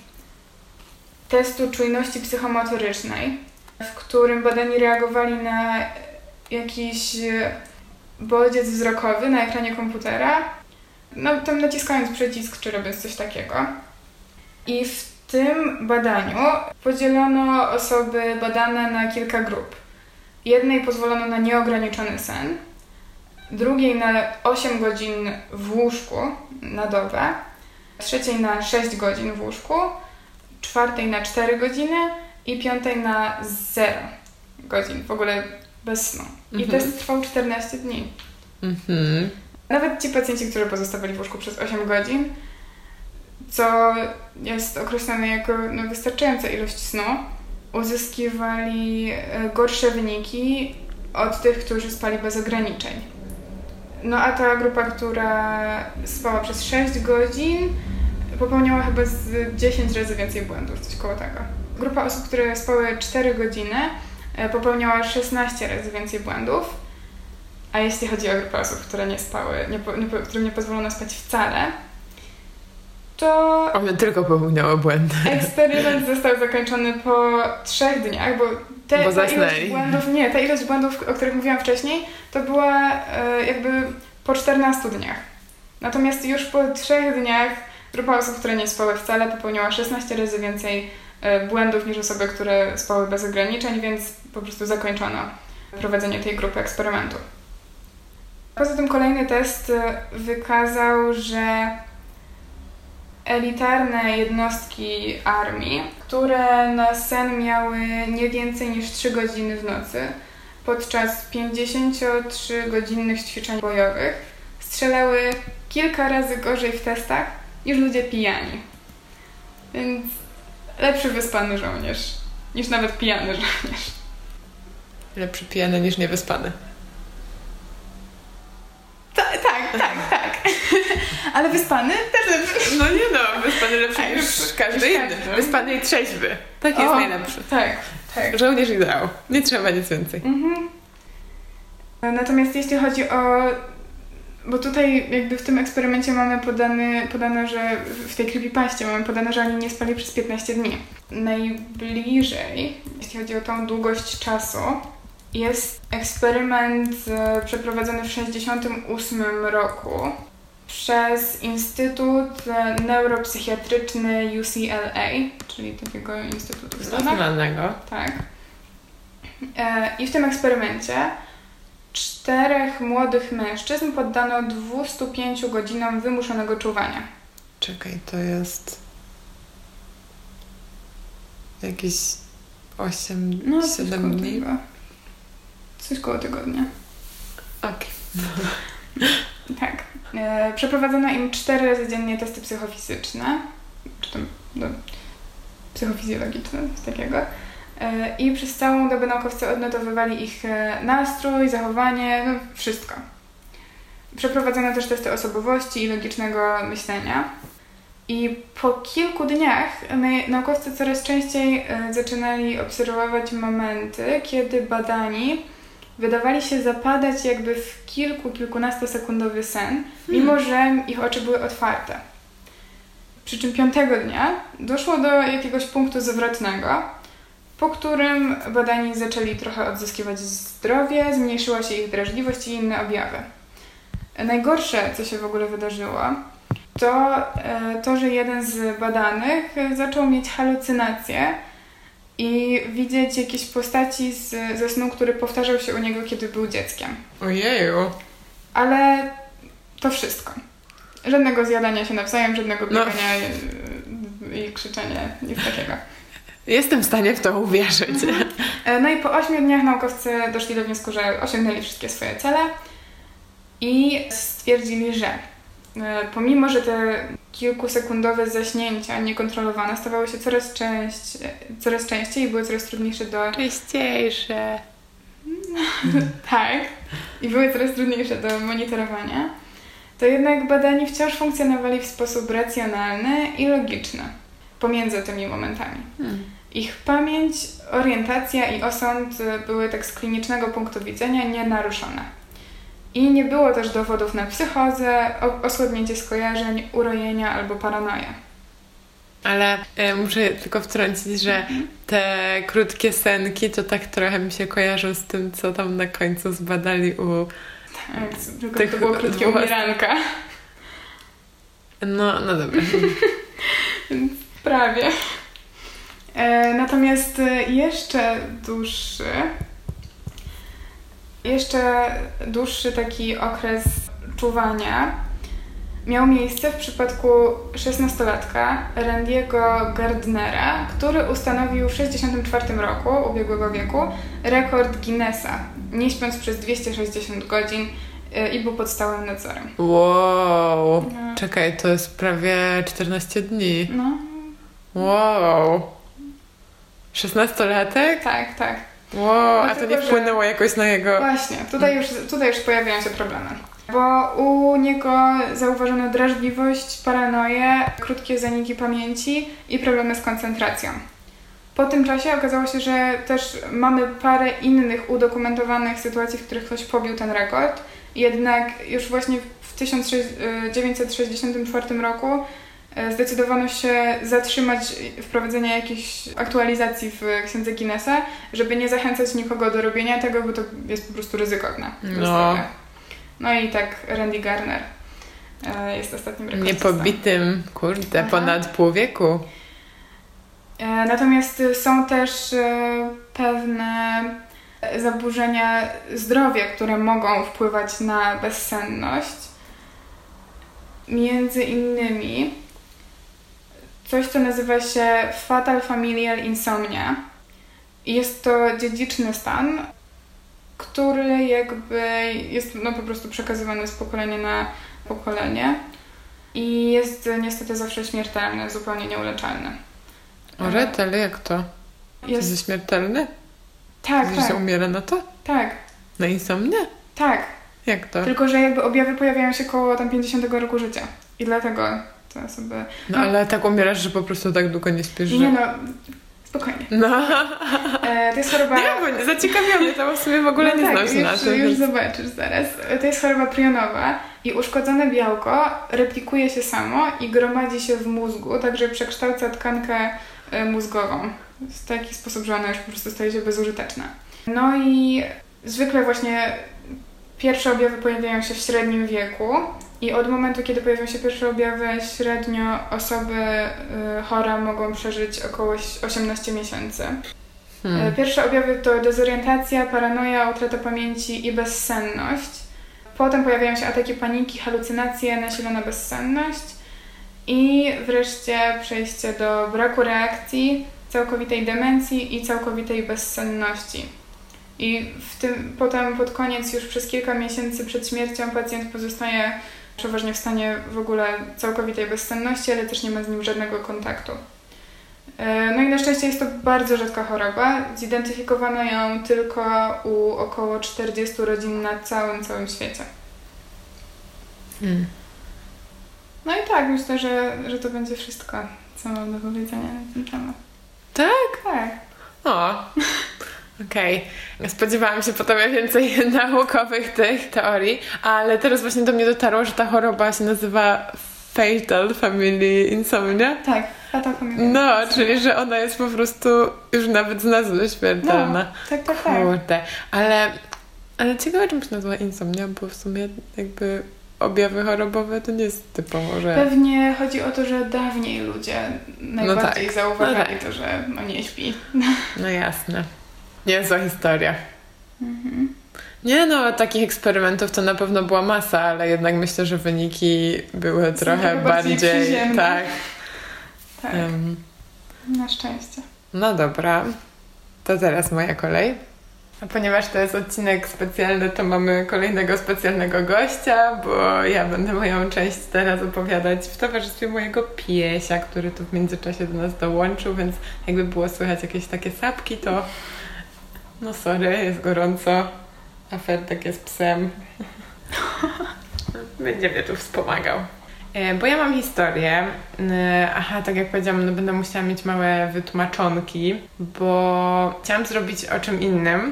testu czujności psychomotorycznej, w którym badani reagowali na jakiś bodziec wzrokowy na ekranie komputera, no tam naciskając przycisk czy robiąc coś takiego. I w tym badaniu podzielono osoby badane na kilka grup. Jednej pozwolono na nieograniczony sen, drugiej na 8 godzin w łóżku na dobę, trzeciej na 6 godzin w łóżku, czwartej na 4 godziny i piątej na 0 godzin, w ogóle bez snu. I mhm. test trwał 14 dni. Mhm. Nawet ci pacjenci, którzy pozostawali w łóżku przez 8 godzin, co jest określane jako no, wystarczająca ilość snu, uzyskiwali e, gorsze wyniki od tych, którzy spali bez ograniczeń. No a ta grupa, która spała przez 6 godzin, popełniała chyba z 10 razy więcej błędów, coś koło tego. Grupa osób, które spały 4 godziny, e, popełniała 16 razy więcej błędów. A jeśli chodzi o grupę osób, które nie spały, nie, którym nie pozwolono spać wcale, to. One tylko popełniały błędy. Eksperyment został zakończony po trzech dniach, bo te, bo ta ilość błędów, nie, ta ilość błędów, o których mówiłam wcześniej, to była e, jakby po 14 dniach. Natomiast już po trzech dniach grupa osób, które nie spały wcale, popełniała 16 razy więcej e, błędów niż osoby, które spały bez ograniczeń, więc po prostu zakończono prowadzenie tej grupy eksperymentu. Poza tym kolejny test e, wykazał, że elitarne jednostki armii, które na sen miały nie więcej niż 3 godziny w nocy podczas 53-godzinnych ćwiczeń bojowych, strzelały kilka razy gorzej w testach niż ludzie pijani. Więc lepszy wyspany żołnierz niż nawet pijany żołnierz. Lepszy pijany niż niewyspany. Ta, tak, tak, tak. Ale wyspany też lepszy. No nie no, wyspany lepszy tak, niż każdy inny. Wyspany i trzeźwy. Tak jest o, najlepszy. Tak, tak. Żołnierz ideał. Nie trzeba nic więcej. Mhm. Natomiast jeśli chodzi o bo tutaj jakby w tym eksperymencie mamy podane, podane, że w tej creepypaście mamy podane, że oni nie spali przez 15 dni. Najbliżej, jeśli chodzi o tą długość czasu, jest eksperyment e, przeprowadzony w 1968 roku przez Instytut e, Neuropsychiatryczny UCLA, czyli takiego instytutu Stanach. Tak. E, I w tym eksperymencie czterech młodych mężczyzn poddano 205 godzinom wymuszonego czuwania. Czekaj, to jest jakieś 8, no, 7 dni? Tego. Coś koło tygodnia. Okej. Okay. tak. E, przeprowadzono im cztery razy dziennie testy psychofizyczne, czy tam no, psychofizjologiczne, coś takiego. E, I przez całą dobę naukowcy odnotowywali ich e, nastrój, zachowanie, no wszystko. Przeprowadzono też testy osobowości i logicznego myślenia. I po kilku dniach naukowcy coraz częściej zaczynali obserwować momenty, kiedy badani wydawali się zapadać jakby w kilku, kilkunastosekundowy sen, mimo hmm. że ich oczy były otwarte. Przy czym piątego dnia doszło do jakiegoś punktu zwrotnego, po którym badani zaczęli trochę odzyskiwać zdrowie, zmniejszyła się ich drażliwość i inne objawy. Najgorsze, co się w ogóle wydarzyło, to e, to, że jeden z badanych zaczął mieć halucynacje i widzieć jakieś postaci z, ze snu, który powtarzał się u niego, kiedy był dzieckiem. Ojeju. Ale To wszystko. Żadnego zjadania się nawzajem, żadnego No. biegania i, i krzyczenia, nic takiego. Jestem w stanie w to uwierzyć. E, No i po 8 dniach naukowcy doszli do wniosku, że osiągnęli wszystkie swoje cele i stwierdzili, że pomimo, że te kilkusekundowe zaśnięcia niekontrolowane stawały się coraz, część, coraz częściej i były coraz trudniejsze do... Czyściejsze. Tak, i były coraz trudniejsze do monitorowania, to jednak badani wciąż funkcjonowali w sposób racjonalny i logiczny pomiędzy tymi momentami. Hmm. Ich pamięć, orientacja i osąd były tak z klinicznego punktu widzenia nienaruszone. I nie było też dowodów na psychozę, osłabnięcie skojarzeń, urojenia albo paranoję. Ale e, muszę tylko wtrącić, że te krótkie senki to tak trochę mi się kojarzą z tym, co tam na końcu zbadali u... Tak, tylko Tych to było krótkie umieranka. No, no dobra. Prawie. E, natomiast e, jeszcze dłuższy, jeszcze dłuższy taki okres czuwania miał miejsce w przypadku 16-latka Randiego Gardnera, który ustanowił w 64 roku ubiegłego wieku rekord Guinnessa, nie śpiąc przez 260 godzin e, i był pod stałym nadzorem. Wow. No. Czekaj, to jest prawie 14 dni. No, Wow. 16-latek? tak, tak. Wow, a to Dlatego, nie że- wpłynęło jakoś na jego... Właśnie, tutaj już, tutaj już pojawiają się problemy. Bo u niego zauważono drażliwość, paranoję, krótkie zaniki pamięci i problemy z koncentracją. Po tym czasie okazało się, że też mamy parę innych udokumentowanych sytuacji, w których ktoś pobił ten rekord. Jednak już właśnie w 1964 roku e, zdecydowano się zatrzymać wprowadzenie jakichś aktualizacji w księdze Guinnessa, żeby nie zachęcać nikogo do robienia tego, bo to jest po prostu ryzykowne. No. No i tak Randy Garner e, jest ostatnim rekordistą. Niepobitym, kurde, Aha. ponad pół wieku. E, Natomiast są też e, pewne zaburzenia zdrowia, które mogą wpływać na bezsenność. Między innymi coś, co nazywa się Fatal Familial Insomnia. Jest to dziedziczny stan, który jakby jest no, po prostu przekazywany z pokolenia na pokolenie i jest niestety zawsze śmiertelny, zupełnie nieuleczalny. Ale jak to? Jest Jest śmiertelny? Tak, Że tak, się umiera na to? tak, Na insomnię? tak. Jak to? Tylko, że jakby objawy pojawiają się koło tam 50 roku życia. I dlatego to sobie... No ale tak umierasz, że po prostu tak długo nie śpisz, że... Nie no, spokojnie. No, E, to jest choroba... nie, bo zaciekawia mnie to, w sumie w ogóle no nie tak, znam na już, tym. już zobaczysz zaraz. E, To jest choroba prionowa i uszkodzone białko replikuje się samo i gromadzi się w mózgu, także przekształca tkankę e, mózgową w taki sposób, że ona już po prostu staje się bezużyteczna. No i zwykle właśnie pierwsze objawy pojawiają się w średnim wieku i od momentu, kiedy pojawią się pierwsze objawy, średnio osoby y, chore mogą przeżyć około 18 miesięcy. E, Hmm. Pierwsze objawy to dezorientacja, paranoja, utrata pamięci i bezsenność. Potem pojawiają się ataki paniki, halucynacje, nasilona bezsenność i wreszcie przejście do braku reakcji, całkowitej demencji i całkowitej bezsenności. I w tym, potem pod koniec, już przez kilka miesięcy przed śmiercią, pacjent pozostaje przeważnie w stanie w ogóle całkowitej bezsenności, ale też nie ma z nim żadnego kontaktu. E, No i na szczęście jest to bardzo rzadka choroba. Zidentyfikowano ją tylko u około 40 rodzin na całym, całym świecie. Hmm. No i tak, myślę, że, że to będzie wszystko, co mam do powiedzenia na ten temat. Tak? Tak. O, okej. Spodziewałam się potem więcej naukowych tych teorii, ale teraz właśnie do mnie dotarło, że ta choroba się nazywa Fatal Family Insomnia. Tak, fata familia. No, czyli że ona jest po prostu już nawet z nazwy śmiertelna. No, tak, tak, tak. Kurde, ale, ale ciekawe czym się nazywa insomnia, bo w sumie jakby objawy chorobowe to nie jest typowo, że... Pewnie chodzi o to, że dawniej ludzie najbardziej tak, zauważali no tak. to, że no nie śpi. No jasne. Niezła historia. Mhm. Nie no, takich eksperymentów to na pewno była masa, ale jednak myślę, że wyniki były Są trochę bardziej bardziej. Tak. Tak, em, na szczęście. no dobra, to teraz moja kolej. A ponieważ to jest odcinek specjalny, to mamy kolejnego specjalnego gościa, bo ja będę moją część teraz opowiadać w towarzystwie mojego piesia, który tu w międzyczasie do nas dołączył, więc jakby było słychać jakieś takie sapki, to no sorry, jest gorąco, a Ferdek jest psem. Będzie mnie tu wspomagał. E, Bo ja mam historię. E, Aha, tak jak powiedziałam, no będę musiała mieć małe wytłumaczonki, bo chciałam zrobić o czym innym.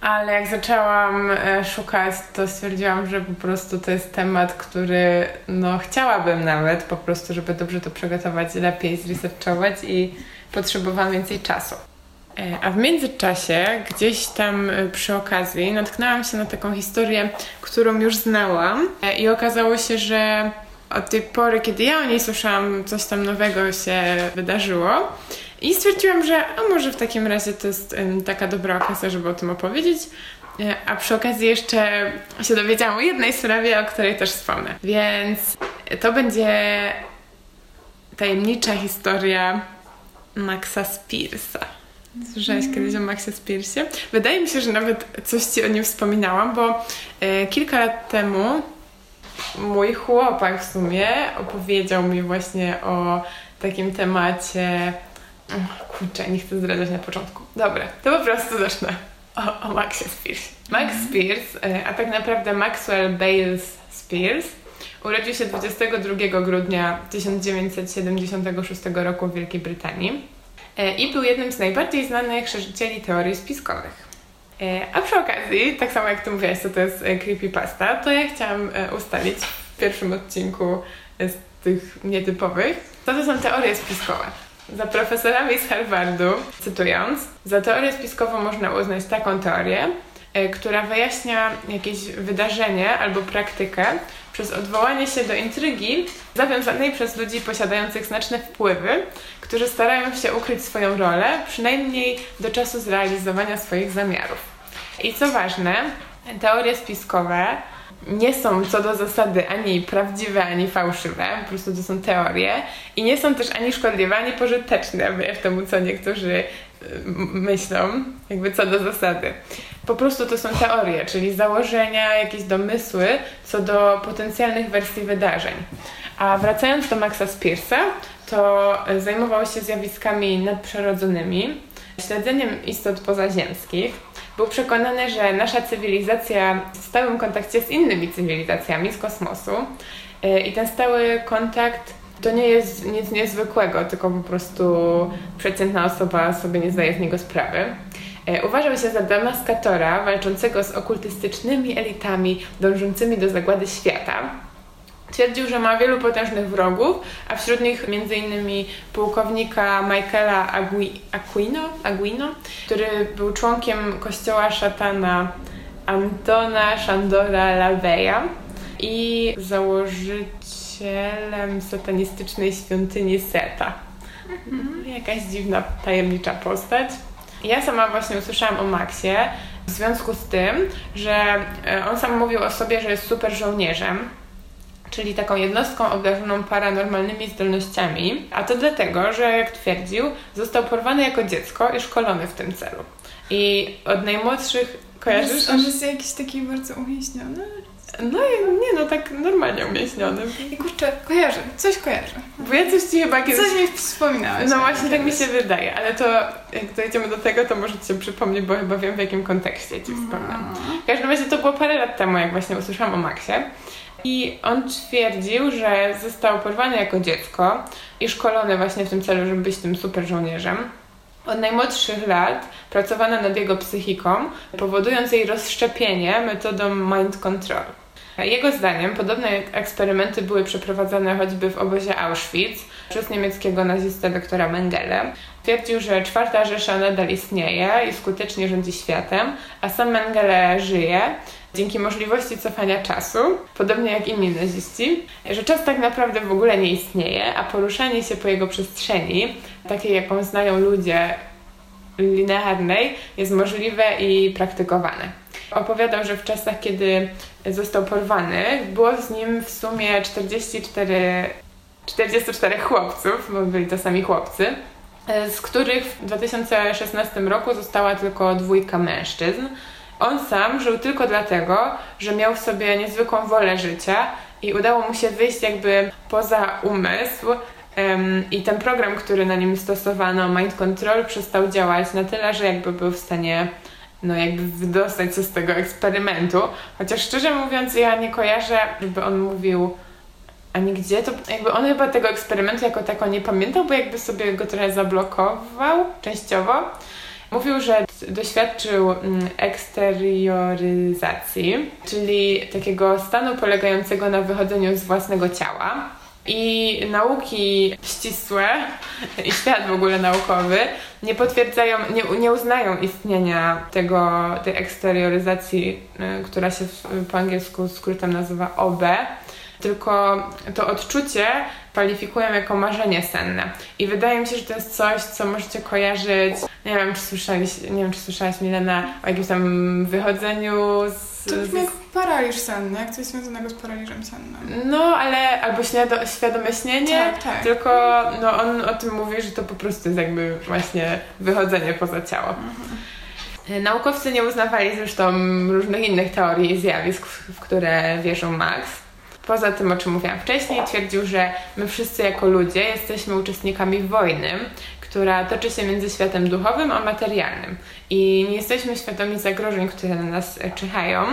Ale jak zaczęłam e, szukać, to stwierdziłam, że po prostu to jest temat, który no chciałabym nawet po prostu, żeby dobrze to przygotować, lepiej zresearchować i potrzebowałam więcej czasu. E, A w międzyczasie, gdzieś tam e, przy okazji, natknęłam się na taką historię, którą już znałam e, i okazało się, że od tej pory, kiedy ja o niej słyszałam, coś tam nowego się wydarzyło. I stwierdziłam, że a może w takim razie to jest taka dobra okazja, żeby o tym opowiedzieć. A przy okazji jeszcze się dowiedziałam o jednej sprawie, o której też wspomnę. Więc to będzie tajemnicza historia Maxa Spearsa. Słyszałeś kiedyś o Maxie Spearsie? Wydaje mi się, że nawet coś Ci o nim wspominałam, bo e, kilka lat temu mój chłopak w sumie opowiedział mi właśnie o takim temacie. Och, Kurczę, nie chcę zdradzać na początku. Dobra, to po prostu zacznę o, o Maxie Spearsie. Max Spears, e, a tak naprawdę Maxwell Bales Spears, urodził się 22 grudnia 1976 roku w Wielkiej Brytanii i był jednym z najbardziej znanych szerzicieli teorii spiskowych. E, A przy okazji, tak samo jak Ty mówiłaś, co to jest e, creepypasta, to ja chciałam e, ustalić w pierwszym odcinku e, z tych nietypowych, co to są teorie spiskowe. Za profesorami z Harvardu, cytując, za teorię spiskową można uznać taką teorię, e, która wyjaśnia jakieś wydarzenie albo praktykę przez odwołanie się do intrygi zawiązanej przez ludzi posiadających znaczne wpływy, którzy starają się ukryć swoją rolę, przynajmniej do czasu zrealizowania swoich zamiarów. I co ważne, teorie spiskowe nie są co do zasady ani prawdziwe, ani fałszywe, po prostu to są teorie i nie są też ani szkodliwe, ani pożyteczne, wbrew temu, co niektórzy y, myślą, jakby co do zasady. Po prostu to są teorie, czyli założenia, jakieś domysły co do potencjalnych wersji wydarzeń. A wracając do Maxa Spearsa, to zajmował się zjawiskami nadprzyrodzonymi, śledzeniem istot pozaziemskich. Był przekonany, że nasza cywilizacja w stałym kontakcie z innymi cywilizacjami z kosmosu y, i ten stały kontakt to nie jest nic niezwykłego, tylko po prostu przeciętna osoba sobie nie zdaje z niego sprawy. E, Uważał się za demaskatora walczącego z okultystycznymi elitami dążącymi do zagłady świata. Twierdził, że ma wielu potężnych wrogów, a wśród nich m.in. pułkownika Michaela Agui, Aquino, Aguino, który był członkiem kościoła szatana Antona Szandora Laveya i założycielem satanistycznej świątyni Seta. Jakaś dziwna, tajemnicza postać. Ja sama właśnie usłyszałam o Maxie w związku z tym, że e, on sam mówił o sobie, że jest super żołnierzem, czyli taką jednostką obdarzoną paranormalnymi zdolnościami, a to dlatego, że jak twierdził, został porwany jako dziecko i szkolony w tym celu. I od najmłodszych kojarzysz? On jest jakiś taki bardzo uwięźniony. No i- nie no, tak normalnie umięśniony. I kurczę, kojarzę, coś kojarzę. Bo ja coś ci chyba kiedyś... Coś mi wspominałeś. No właśnie tak mi się wydaje, ale to jak dojdziemy do tego, to może ci się przypomnieć, bo chyba wiem w jakim kontekście ci wspomniałam. W każdym razie to było parę lat temu, jak właśnie usłyszałam o Maxie. I on twierdził, że został porwany jako dziecko i szkolony właśnie w tym celu, żeby być tym super żołnierzem. Od najmłodszych lat pracowano nad jego psychiką, powodując jej rozszczepienie metodą mind control. Jego zdaniem podobne eksperymenty były przeprowadzane choćby w obozie Auschwitz przez niemieckiego nazistę doktora Mengele. Twierdził, że czwarta Rzesza nadal istnieje i skutecznie rządzi światem, a sam Mengele żyje dzięki możliwości cofania czasu, podobnie jak inni naziści, że czas tak naprawdę w ogóle nie istnieje, a poruszanie się po jego przestrzeni, takiej jaką znają ludzie linearnej, jest możliwe i praktykowane. opowiadał, że w czasach, kiedy został porwany, było z nim w sumie 44, 44 chłopców, bo byli to sami chłopcy, z których w 2016 roku została tylko dwójka mężczyzn. On sam żył tylko dlatego, że miał w sobie niezwykłą wolę życia i udało mu się wyjść jakby poza umysł. Um, I ten program, który na nim stosowano, Mind Control, przestał działać na tyle, że jakby był w stanie no jakby wydostać się z tego eksperymentu. Chociaż szczerze mówiąc, ja nie kojarzę, żeby on mówił ani gdzie, to jakby on chyba tego eksperymentu jako tako nie pamiętał, bo jakby sobie go trochę zablokował częściowo. Mówił, że doświadczył mm, eksterioryzacji, czyli takiego stanu polegającego na wychodzeniu z własnego ciała. I nauki ścisłe i świat w ogóle naukowy nie potwierdzają, nie, nie uznają istnienia tego, tej eksterioryzacji, y, która się po angielsku skrótem nazywa OB tylko to odczucie kwalifikują jako marzenie senne. I wydaje mi się, że to jest coś, co możecie kojarzyć. Nie wiem, czy słyszałeś, nie wiem, czy słyszałaś Milena o jakimś tam wychodzeniu z. To brzmi jak paraliż senny, jak coś związanego z paraliżem sennym. No, ale albo świado, świadome śnienie, tak, tak. tylko no, on o tym mówi, że to po prostu jest jakby właśnie wychodzenie poza ciało. Mhm. Naukowcy nie uznawali zresztą różnych innych teorii i zjawisk, w które wierzył Max. Poza tym, o czym mówiłam wcześniej, twierdził, że my wszyscy jako ludzie jesteśmy uczestnikami wojny, która toczy się między światem duchowym a materialnym. I nie jesteśmy świadomi zagrożeń, które na nas czyhają.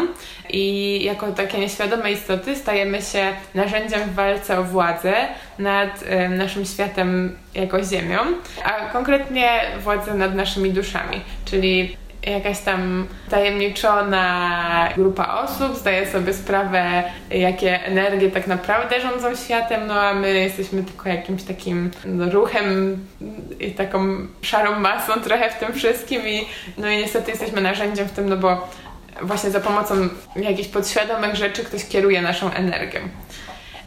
I jako takie nieświadome istoty stajemy się narzędziem w walce o władzę nad y, naszym światem jako Ziemią, a konkretnie władzę nad naszymi duszami. Czyli jakaś tam tajemniczona grupa osób zdaje sobie sprawę, jakie energie tak naprawdę rządzą światem, no a my jesteśmy tylko jakimś takim no, ruchem i taką szarą masą trochę w tym wszystkim i no i niestety jesteśmy narzędziem w tym, no bo właśnie za pomocą jakichś podświadomych rzeczy ktoś kieruje naszą energią.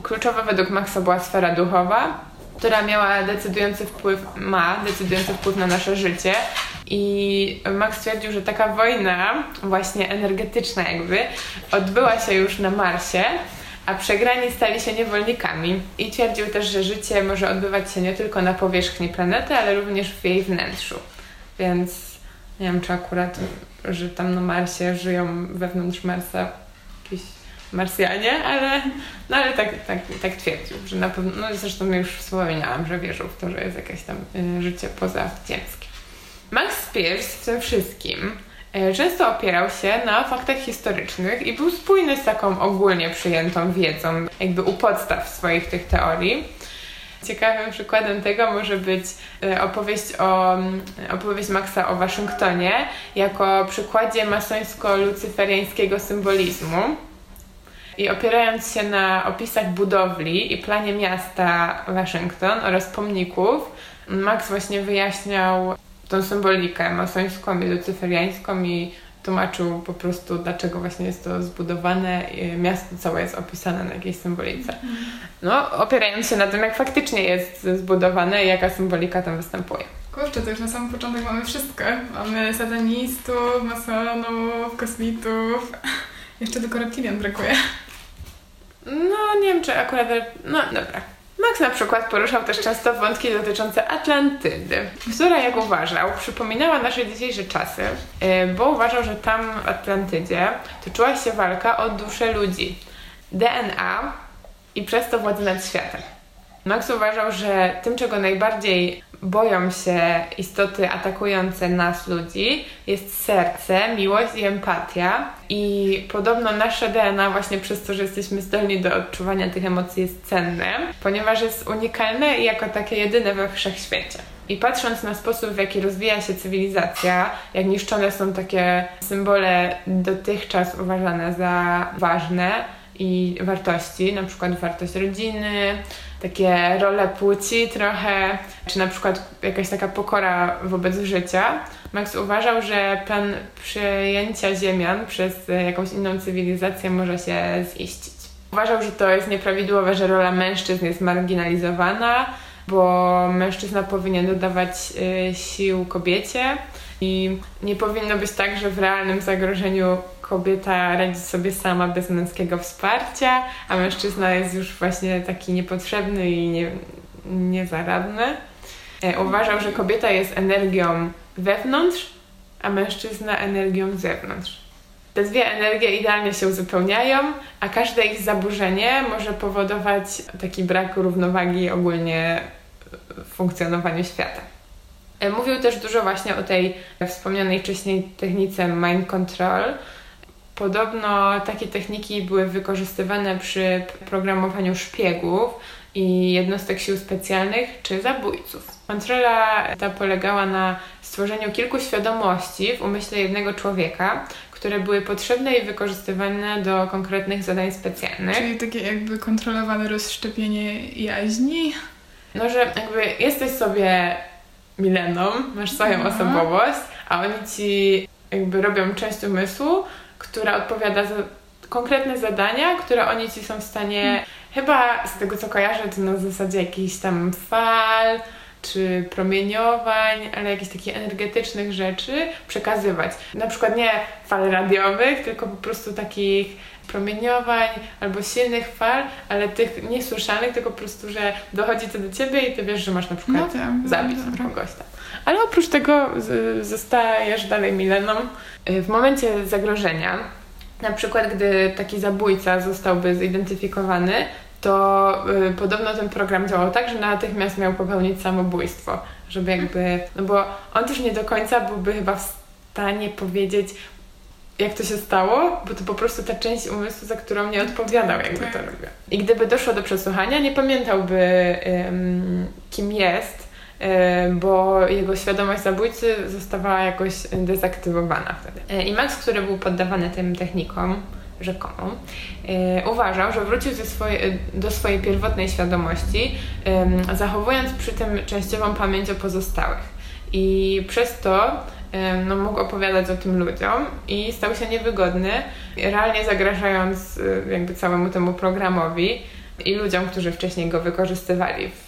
Kluczowa według Maxa była sfera duchowa, która miała decydujący wpływ, ma decydujący wpływ na nasze życie. I Max stwierdził, że taka wojna, właśnie energetyczna jakby, odbyła się już na Marsie, a przegrani stali się niewolnikami. I twierdził też, że życie może odbywać się nie tylko na powierzchni planety, ale również w jej wnętrzu. Więc nie wiem, czy akurat, że tam na Marsie żyją wewnątrz Marsa jakieś Marsjanie, ale, no ale tak, tak, tak twierdził, że na pewno, no zresztą już wspominałam, że wierzył w to, że jest jakieś tam y, życie pozaziemskie. Max Pierce w tym wszystkim y, często opierał się na faktach historycznych i był spójny z taką ogólnie przyjętą wiedzą, jakby u podstaw swoich tych teorii. Ciekawym przykładem tego może być y, opowieść, o, opowieść Maxa o Waszyngtonie jako przykładzie masońsko-lucyferiańskiego symbolizmu i opierając się na opisach budowli i planie miasta Waszyngton oraz pomników, Max właśnie wyjaśniał tą symbolikę masońską i lucyferiańską i tłumaczył po prostu, dlaczego właśnie jest to zbudowane. Miasto całe jest opisane na jakiejś symbolice. No, opierając się na tym, jak faktycznie jest zbudowane i jaka symbolika tam występuje. Kurczę, to już na samym początek mamy wszystko. Mamy satanistów, masonów, kosmitów. Jeszcze tylko reptilian brakuje. No, nie wiem, czy akurat... No, dobra. Max na przykład poruszał też często wątki dotyczące Atlantydy, która, jak uważał, przypominała nasze dzisiejsze czasy, y, bo uważał, że tam w Atlantydzie toczyła się walka o duszę ludzi, DNA i przez to władzę nad światem. Max uważał, że tym, czego najbardziej boją się istoty atakujące nas, ludzi, jest serce, miłość i empatia. I podobno nasze DNA, właśnie przez to, że jesteśmy zdolni do odczuwania tych emocji, jest cenne, ponieważ jest unikalne i jako takie jedyne we wszechświecie. I patrząc na sposób, w jaki rozwija się cywilizacja, jak niszczone są takie symbole dotychczas uważane za ważne i wartości, na przykład wartość rodziny, takie role płci trochę, czy na przykład jakaś taka pokora wobec życia. Max uważał, że plan przejęcia Ziemian przez jakąś inną cywilizację może się ziścić. Uważał, że to jest nieprawidłowe, że rola mężczyzn jest marginalizowana, bo mężczyzna powinien dodawać y, sił kobiecie i nie powinno być tak, że w realnym zagrożeniu kobieta radzi sobie sama bez męskiego wsparcia, a mężczyzna jest już właśnie taki niepotrzebny i nie, niezaradny. E, uważał, że kobieta jest energią wewnątrz, a mężczyzna energią z zewnątrz. Te dwie energie idealnie się uzupełniają, a każde ich zaburzenie może powodować taki brak równowagi ogólnie w funkcjonowaniu świata. E, mówił też dużo właśnie o tej wspomnianej wcześniej technice mind control. Podobno takie techniki były wykorzystywane przy programowaniu szpiegów i jednostek sił specjalnych czy zabójców. Kontrola ta polegała na stworzeniu kilku świadomości w umyśle jednego człowieka, które były potrzebne i wykorzystywane do konkretnych zadań specjalnych. Czyli takie jakby kontrolowane rozszczepienie jaźni? No, że jakby jesteś sobie mileną, masz swoją mhm. osobowość, a oni ci jakby robią część umysłu, która odpowiada za konkretne zadania, które oni ci są w stanie, hmm. chyba z tego co kojarzę, to na zasadzie jakichś tam fal, czy promieniowań, ale jakichś takich energetycznych rzeczy przekazywać. Na przykład nie fal radiowych, tylko po prostu takich promieniowań albo silnych fal, ale tych niesłyszalnych, tylko po prostu, że dochodzi to do ciebie i ty wiesz, że masz na przykład no tak, no zabić no, kogoś tam. Ale oprócz tego zostajesz dalej mileną. Y, w momencie zagrożenia, na przykład gdy taki zabójca zostałby zidentyfikowany, to y, podobno ten program działał tak, że natychmiast miał popełnić samobójstwo, żeby jakby, no bo on też nie do końca byłby chyba w stanie powiedzieć, jak to się stało, bo to po prostu ta część umysłu, za którą nie odpowiadał, jakby to tak. robił. I gdyby doszło do przesłuchania, nie pamiętałby, kim jest, bo jego świadomość zabójcy zostawała jakoś dezaktywowana wtedy. E, I Max, który był poddawany tym technikom, rzekomo, e, uważał, że wrócił swoje, do swojej pierwotnej świadomości, zachowując przy tym częściową pamięć o pozostałych. I przez to no, mógł opowiadać o tym ludziom i stał się niewygodny, realnie zagrażając jakby całemu temu programowi i ludziom, którzy wcześniej go wykorzystywali w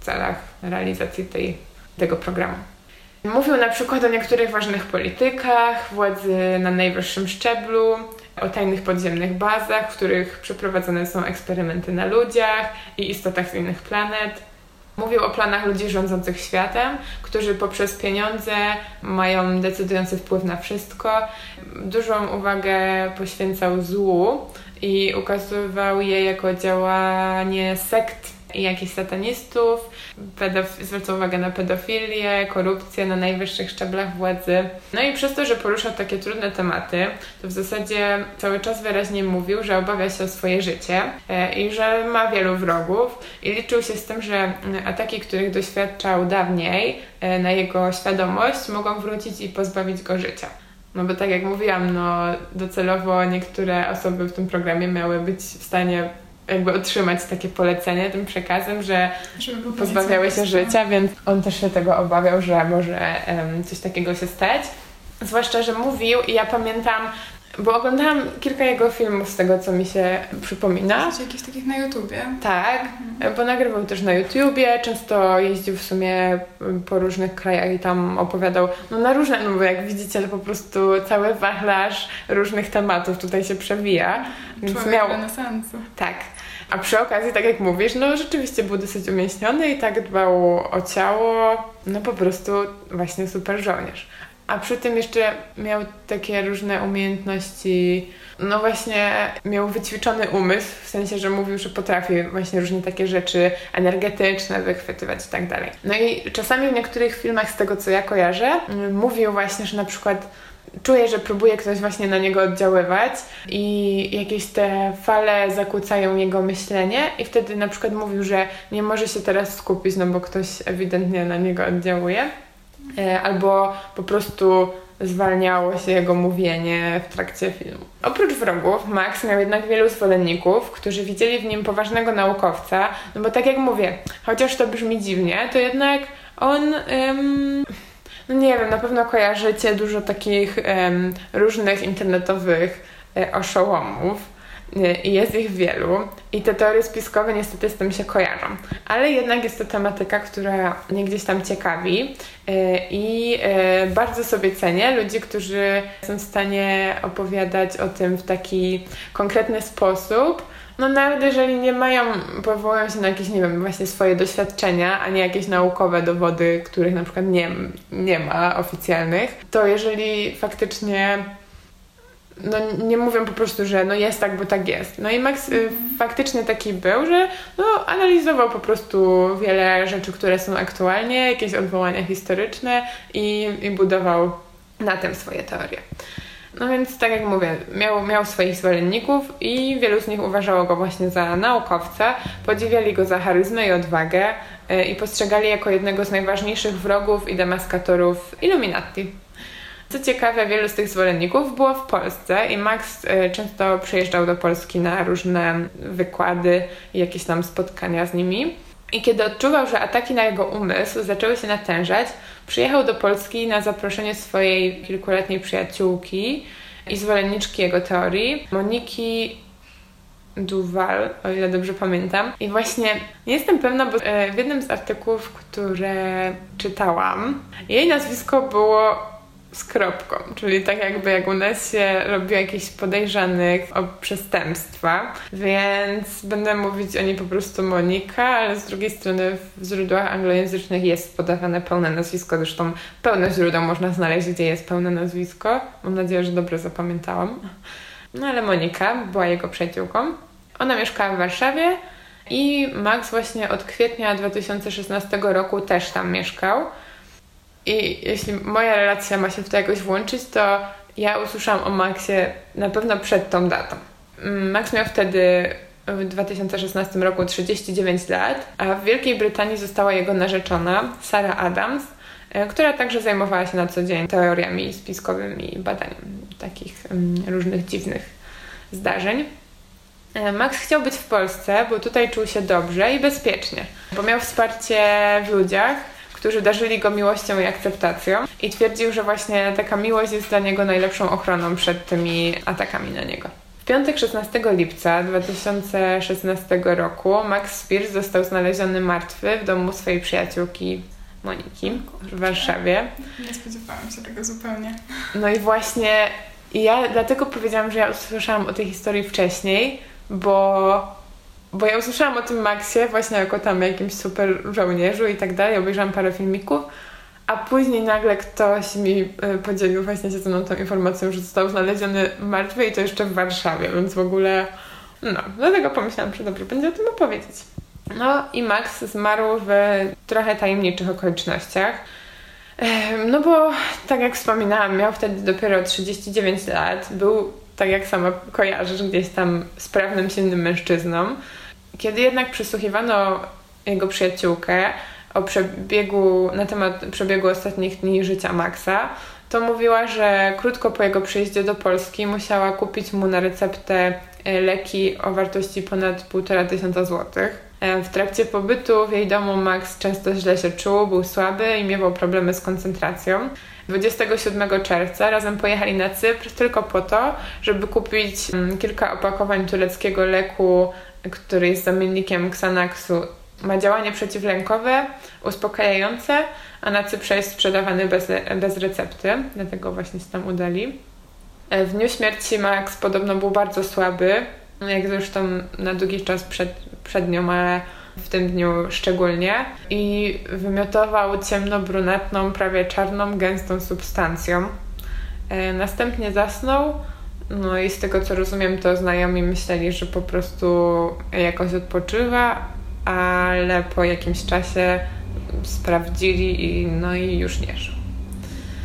celach realizacji tej, tego programu. Mówił na przykład o niektórych ważnych politykach, władzy na najwyższym szczeblu, o tajnych podziemnych bazach, w których przeprowadzane są eksperymenty na ludziach i istotach z innych planet. Mówił o planach ludzi rządzących światem, którzy poprzez pieniądze mają decydujący wpływ na wszystko. Dużą uwagę poświęcał złu i ukazywał je jako działanie sekt jakichś satanistów, pedof- zwraca uwagę na pedofilię, korupcję na najwyższych szczeblach władzy. No i przez to, że poruszał takie trudne tematy, to w zasadzie cały czas wyraźnie mówił, że obawia się o swoje życie e, i że ma wielu wrogów i liczył się z tym, że ataki, których doświadczał dawniej e, na jego świadomość mogą wrócić i pozbawić go życia. No bo tak jak mówiłam, no docelowo niektóre osoby w tym programie miały być w stanie jakby otrzymać takie polecenie tym przekazem, że pozbawiały się życia, więc on też się tego obawiał, że może um, coś takiego się stać. Zwłaszcza, że mówił i ja pamiętam, bo oglądałam kilka jego filmów z tego, co mi się przypomina. Coś jakichś takich na YouTubie? Tak, mhm. bo nagrywał też na YouTubie, często jeździł w sumie po różnych krajach i tam opowiadał, no na różne, no bo jak widzicie, to po prostu cały wachlarz różnych tematów tutaj się przewija. Więc Człowiek miał... renesansu. Tak. A przy okazji, tak jak mówisz, no rzeczywiście był dosyć umięśniony i tak dbał o ciało, no po prostu właśnie super żołnierz. A przy tym jeszcze miał takie różne umiejętności, no właśnie miał wyćwiczony umysł, w sensie, że mówił, że potrafi właśnie różne takie rzeczy energetyczne wychwytywać i tak dalej. No i czasami w niektórych filmach, z tego co ja kojarzę, mówił właśnie, że na przykład czuje, że próbuje ktoś właśnie na niego oddziaływać i jakieś te fale zakłócają jego myślenie i wtedy na przykład mówił, że nie może się teraz skupić, no bo ktoś ewidentnie na niego oddziałuje e, albo po prostu zwalniało się jego mówienie w trakcie filmu. Oprócz wrogów, Max miał jednak wielu zwolenników, którzy widzieli w nim poważnego naukowca, no bo tak jak mówię, chociaż to brzmi dziwnie, to jednak on... Ym, no nie wiem, na pewno kojarzycie dużo takich um, różnych internetowych e, oszołomów. i jest ich wielu i te teorie spiskowe niestety z tym się kojarzą. Ale jednak jest to tematyka, która mnie gdzieś tam ciekawi i bardzo sobie cenię ludzi, którzy są w stanie opowiadać o tym w taki konkretny sposób, no nawet jeżeli nie mają, powołują się na jakieś, nie wiem, właśnie swoje doświadczenia, a nie jakieś naukowe dowody, których na przykład nie, nie ma oficjalnych, to jeżeli faktycznie no nie mówią po prostu, że no jest tak, bo tak jest. No i Max y, faktycznie taki był, że no analizował po prostu wiele rzeczy, które są aktualnie, jakieś odwołania historyczne i, i budował na tym swoje teorie. No więc tak jak mówię, miał, miał swoich zwolenników i wielu z nich uważało go właśnie za naukowca, podziwiali go za charyzmę i odwagę yy, i postrzegali jako jednego z najważniejszych wrogów i demaskatorów Illuminati. Co ciekawe, wielu z tych zwolenników było w Polsce i Max yy, często przyjeżdżał do Polski na różne wykłady i jakieś tam spotkania z nimi. I kiedy odczuwał, że ataki na jego umysł zaczęły się natężać, przyjechał do Polski na zaproszenie swojej kilkuletniej przyjaciółki i zwolenniczki jego teorii, Moniki Duval, o ile dobrze pamiętam. I właśnie nie jestem pewna, bo e, w jednym z artykułów, które czytałam, jej nazwisko było z kropką, czyli tak jakby jak u nas się robi jakichś podejrzanych o przestępstwa, więc będę mówić o niej po prostu Monika, ale z drugiej strony w źródłach anglojęzycznych jest podawane pełne nazwisko, zresztą pełne źródeł można znaleźć, gdzie jest pełne nazwisko. Mam nadzieję, że dobrze zapamiętałam. No ale Monika była jego przyjaciółką. Ona mieszkała w Warszawie i Max właśnie od kwietnia 2016 roku też tam mieszkał. I jeśli moja relacja ma się w to jakoś włączyć, to ja usłyszałam o Maxie na pewno przed tą datą. Mm, Max miał wtedy w 2016 roku 39 lat, a w Wielkiej Brytanii została jego narzeczona Sarah Adams, e, która także zajmowała się na co dzień teoriami spiskowymi i badaniem takich um, różnych dziwnych zdarzeń. E, Max chciał być w Polsce, bo tutaj czuł się dobrze i bezpiecznie, bo miał wsparcie w ludziach, którzy darzyli go miłością i akceptacją i twierdził, że właśnie taka miłość jest dla niego najlepszą ochroną przed tymi atakami na niego. W piątek 16 lipca 2016 roku Max Spears został znaleziony martwy w domu swojej przyjaciółki Moniki w Warszawie. Nie spodziewałam się tego zupełnie. No i właśnie ja dlatego powiedziałam, że ja usłyszałam o tej historii wcześniej, bo bo ja usłyszałam o tym Maxie właśnie jako tam jakimś super żołnierzu i tak dalej, obejrzałam parę filmików, a później nagle ktoś mi e, podzielił właśnie się ze mną tą informacją, że został znaleziony martwy i to jeszcze w Warszawie, więc w ogóle no, dlatego pomyślałam, że dobrze będzie o tym opowiedzieć. No i Max zmarł w trochę tajemniczych okolicznościach. No bo, tak jak wspominałam, miał wtedy dopiero 39 lat, był, tak jak sama kojarzysz, gdzieś tam sprawnym, silnym mężczyzną. Kiedy jednak przysłuchiwano jego przyjaciółkę o przebiegu, na temat przebiegu ostatnich dni życia Maxa, to mówiła, że krótko po jego przyjeździe do Polski musiała kupić mu na receptę e, leki o wartości ponad 1,5 tysiąca złotych. E, w trakcie pobytu w jej domu Max często źle się czuł, był słaby i miewał problemy z koncentracją. 27 czerwca razem pojechali na Cypr tylko po to, żeby kupić mm, kilka opakowań tureckiego leku który jest zamiennikiem Xanaxu, ma działanie przeciwlękowe, uspokajające, a na Cyprze jest sprzedawany bez, bez recepty, dlatego właśnie się tam udali. W dniu śmierci Max podobno był bardzo słaby, jak zresztą na długi czas przed, przed nią, ale w tym dniu szczególnie i wymiotował ciemno-brunatną, prawie czarną, gęstą substancją. E, następnie zasnął, no i z tego co rozumiem, to znajomi myśleli, że po prostu jakoś odpoczywa, ale po jakimś czasie sprawdzili i no i już nie żył.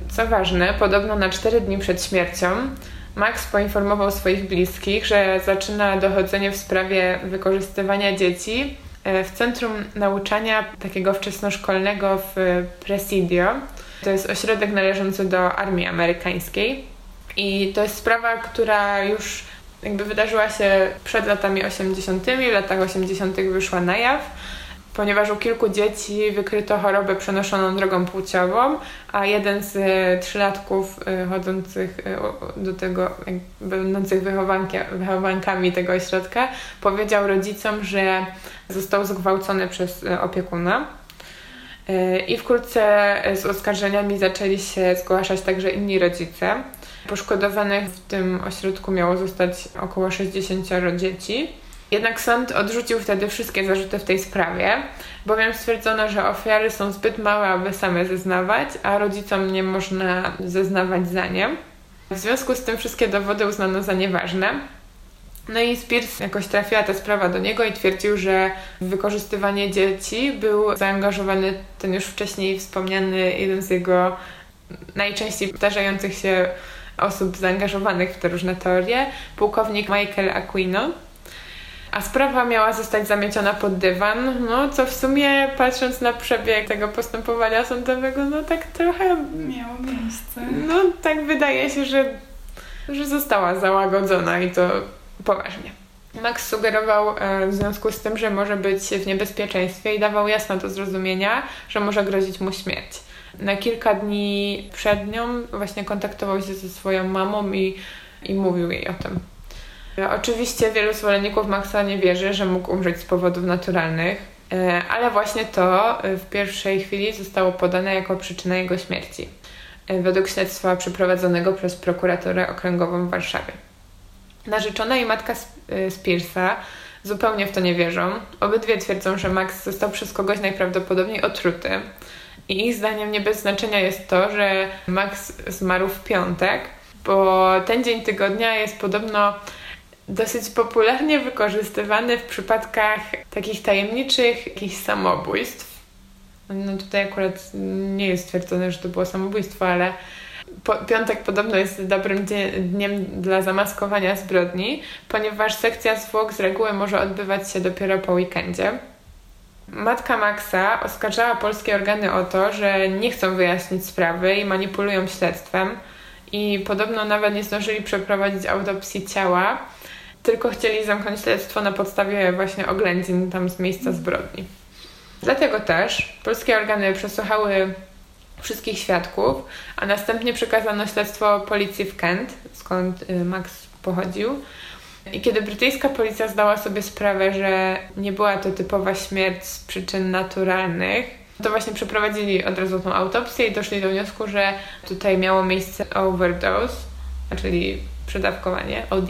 Co ważne, podobno na 4 dni przed śmiercią Max poinformował swoich bliskich, że zaczyna dochodzenie w sprawie wykorzystywania dzieci e, w Centrum Nauczania takiego wczesnoszkolnego w Presidio. To jest ośrodek należący do armii amerykańskiej. I to jest sprawa, która już jakby wydarzyła się przed latami 80., w latach 80. wyszła na jaw. ponieważ u kilku dzieci wykryto chorobę przenoszoną drogą płciową, a jeden z e, trzylatków e, chodzących e, do tego, będących wychowankami tego ośrodka, powiedział rodzicom, że został zgwałcony przez opiekuna. I wkrótce z oskarżeniami zaczęli się zgłaszać także inni rodzice. Poszkodowanych w tym ośrodku miało zostać około 60 dzieci. Jednak sąd odrzucił wtedy wszystkie zarzuty w tej sprawie, bowiem stwierdzono, że ofiary są zbyt małe, aby same zeznawać, a rodzicom nie można zeznawać za nie. W związku z tym wszystkie dowody uznano za nieważne. No i Spears jakoś trafiła ta sprawa do niego i twierdził, że w wykorzystywanie dzieci był zaangażowany ten już wcześniej wspomniany jeden z jego najczęściej zdarzających się osób zaangażowanych w te różne teorie, pułkownik Michael Aquino a sprawa miała zostać zamieciona pod dywan, no co w sumie patrząc na przebieg tego postępowania sądowego, no tak trochę... Miało miejsce. No tak wydaje się, że, że została załagodzona i to poważnie. Max sugerował e, w związku z tym, że może być w niebezpieczeństwie i dawał jasno do zrozumienia, że może grozić mu śmierć. Na kilka dni przed nią właśnie kontaktował się ze swoją mamą i, i mówił jej o tym. Oczywiście wielu zwolenników Maxa nie wierzy, że mógł umrzeć z powodów naturalnych, e, ale właśnie to e, w pierwszej chwili zostało podane jako przyczyna jego śmierci, e, według śledztwa przeprowadzonego przez prokuraturę okręgową w Warszawie. Narzeczona i matka Spearsa zupełnie w to nie wierzą. Obydwie twierdzą, że Max został przez kogoś najprawdopodobniej otruty. I ich zdaniem nie bez znaczenia jest to, że Max zmarł w piątek, bo ten dzień tygodnia jest podobno dosyć popularnie wykorzystywany w przypadkach takich tajemniczych jakichś samobójstw. No tutaj akurat nie jest stwierdzone, że to było samobójstwo, ale po, piątek podobno jest dobrym dniem dla zamaskowania zbrodni, ponieważ sekcja zwłok z reguły może odbywać się dopiero po weekendzie. Matka Maxa oskarżała polskie organy o to, że nie chcą wyjaśnić sprawy i manipulują śledztwem i podobno nawet nie zdążyli przeprowadzić autopsji ciała, tylko chcieli zamknąć śledztwo na podstawie właśnie oględzin tam z miejsca zbrodni. Dlatego też polskie organy przesłuchały wszystkich świadków, a następnie przekazano śledztwo policji w Kent, skąd y, Max pochodził. I kiedy brytyjska policja zdała sobie sprawę, że nie była to typowa śmierć z przyczyn naturalnych, to właśnie przeprowadzili od razu tą autopsję i doszli do wniosku, że tutaj miało miejsce overdose, czyli przedawkowanie, OD.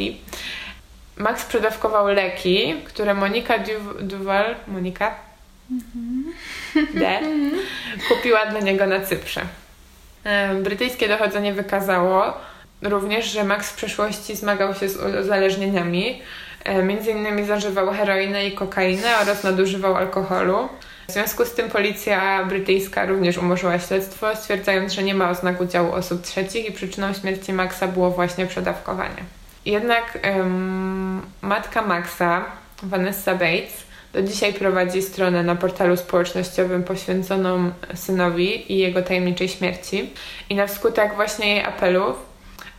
Max przedawkował leki, które Monika du Duval, Monika? Mhm. D. kupiła dla niego na Cyprze. Brytyjskie dochodzenie wykazało również, że Max w przeszłości zmagał się z uzależnieniami. Między innymi zażywał heroinę i kokainę oraz nadużywał alkoholu. W związku z tym policja brytyjska również umorzyła śledztwo, stwierdzając, że nie ma oznak udziału osób trzecich i przyczyną śmierci Maxa było właśnie przedawkowanie. Jednak um, matka Maxa, Vanessa Bates, do dzisiaj prowadzi stronę na portalu społecznościowym poświęconą synowi i jego tajemniczej śmierci. I na skutek właśnie jej apelów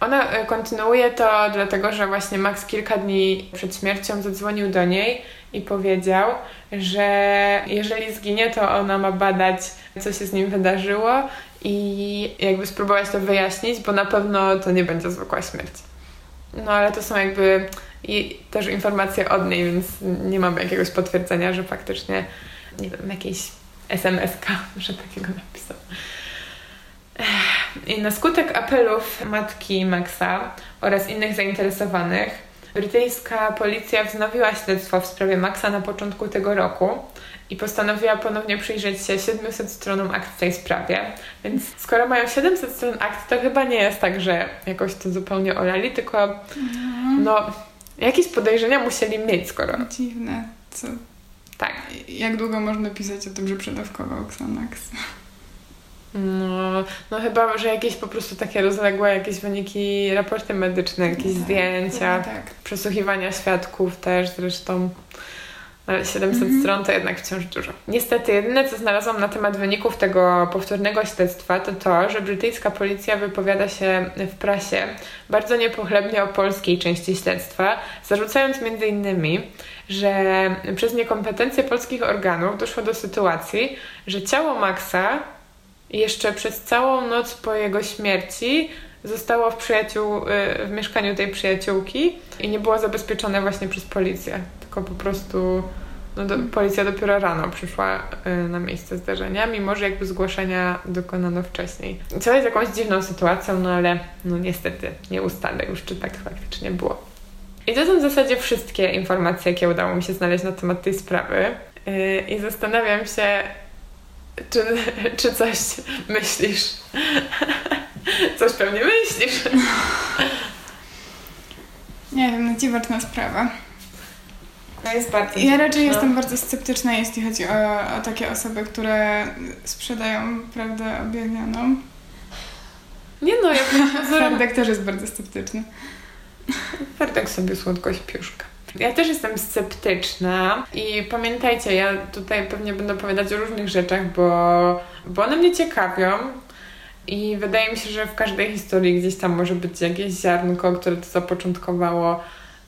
ona e, kontynuuje to dlatego, że właśnie Max kilka dni przed śmiercią zadzwonił do niej i powiedział, że jeżeli zginie, to ona ma badać, co się z nim wydarzyło i jakby spróbować to wyjaśnić, bo na pewno to nie będzie zwykła śmierć. No ale to są jakby też informacje od niej, więc nie mam jakiegoś potwierdzenia, że faktycznie, nie wiem, jakiejś SMS-ka, że takiego napisał. I na skutek apelów matki Maxa oraz innych zainteresowanych, brytyjska policja wznowiła śledztwo w sprawie Maxa na początku tego roku i postanowiła ponownie przyjrzeć się 700 stronom akt w tej sprawie. Więc skoro mają 700 stron akt, to chyba nie jest tak, że jakoś to zupełnie olali, tylko mhm. no, jakieś podejrzenia musieli mieć, skoro... Dziwne, co... Tak. Jak długo można pisać o tym, że przedawkował Xanax? No, no chyba, że jakieś po prostu takie rozległe jakieś wyniki, raporty medyczne, jakieś tak, zdjęcia, tak, tak. przesłuchiwania świadków też zresztą. ale 700 mhm. stron to jednak wciąż dużo. Niestety, jedyne co znalazłam na temat wyników tego powtórnego śledztwa to to, że brytyjska policja wypowiada się w prasie bardzo niepochlebnie o polskiej części śledztwa, zarzucając między innymi, że przez niekompetencje polskich organów doszło do sytuacji, że ciało Maxa jeszcze przez całą noc po jego śmierci zostało w, przyjaciół, y, w mieszkaniu tej przyjaciółki i nie było zabezpieczone właśnie przez policję, tylko po prostu no do, policja dopiero rano przyszła y, na miejsce zdarzenia, mimo że jakby zgłoszenia dokonano wcześniej. Co jest jakąś dziwną sytuacją, no ale no niestety nie ustalę już, czy tak faktycznie było. I to są w zasadzie wszystkie informacje, jakie udało mi się znaleźć na temat tej sprawy. Yy, I zastanawiam się, czy, czy coś myślisz. Coś pewnie myślisz. Nie wiem, no dziwaczna sprawa. To jest bardzo Ja raczej jestem bardzo sceptyczna, jeśli chodzi o, o takie osoby, które sprzedają prawdę objawioną. Nie no, ja Ferdek też jest bardzo sceptyczny. Ferdek sobie słodko śpiuszka. Ja też jestem sceptyczna i pamiętajcie, ja tutaj pewnie będę opowiadać o różnych rzeczach, bo, bo one mnie ciekawią i wydaje mi się, że w każdej historii gdzieś tam może być jakieś ziarnko, które to zapoczątkowało.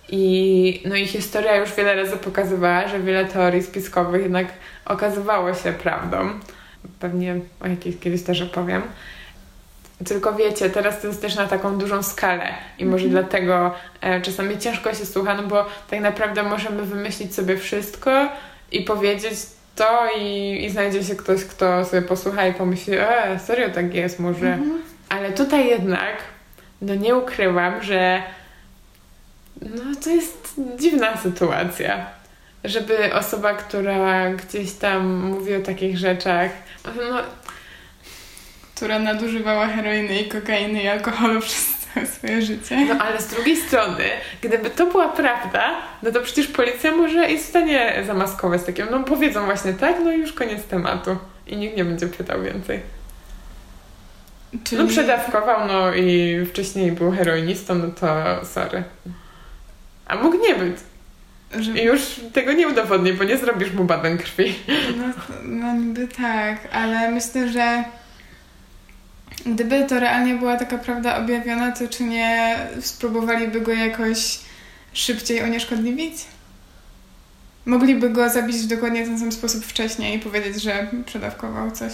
I, no i historia już wiele razy pokazywała, że wiele teorii spiskowych jednak okazywało się prawdą. Pewnie o jakiejś kiedyś też opowiem. Tylko wiecie, teraz to jest też na taką dużą skalę i może mm -hmm. dlatego e, czasami ciężko się słucha, no bo tak naprawdę możemy wymyślić sobie wszystko i powiedzieć to i, i znajdzie się ktoś, kto sobie posłucha i pomyśli, e, serio tak jest może. Mm -hmm. Ale tutaj jednak, no nie ukrywam, że no to jest dziwna sytuacja. Żeby osoba, która gdzieś tam mówi o takich rzeczach, no która nadużywała heroiny i kokainy i alkoholu przez całe swoje życie. No ale z drugiej strony, gdyby to była prawda, no to przecież policja może jest w stanie zamaskować takim, no powiedzą właśnie tak, no i już koniec tematu. I nikt nie będzie pytał więcej. Czyli... No przedawkował, no i wcześniej był heroinistą, no to sorry. A mógł nie być. Że... I już tego nie udowodni, bo nie zrobisz mu badań krwi. No, no niby tak, ale myślę, że Gdyby to realnie była taka prawda objawiona, to czy nie spróbowaliby go jakoś szybciej unieszkodliwić? Mogliby go zabić w dokładnie ten sam sposób wcześniej i powiedzieć, że przedawkował coś.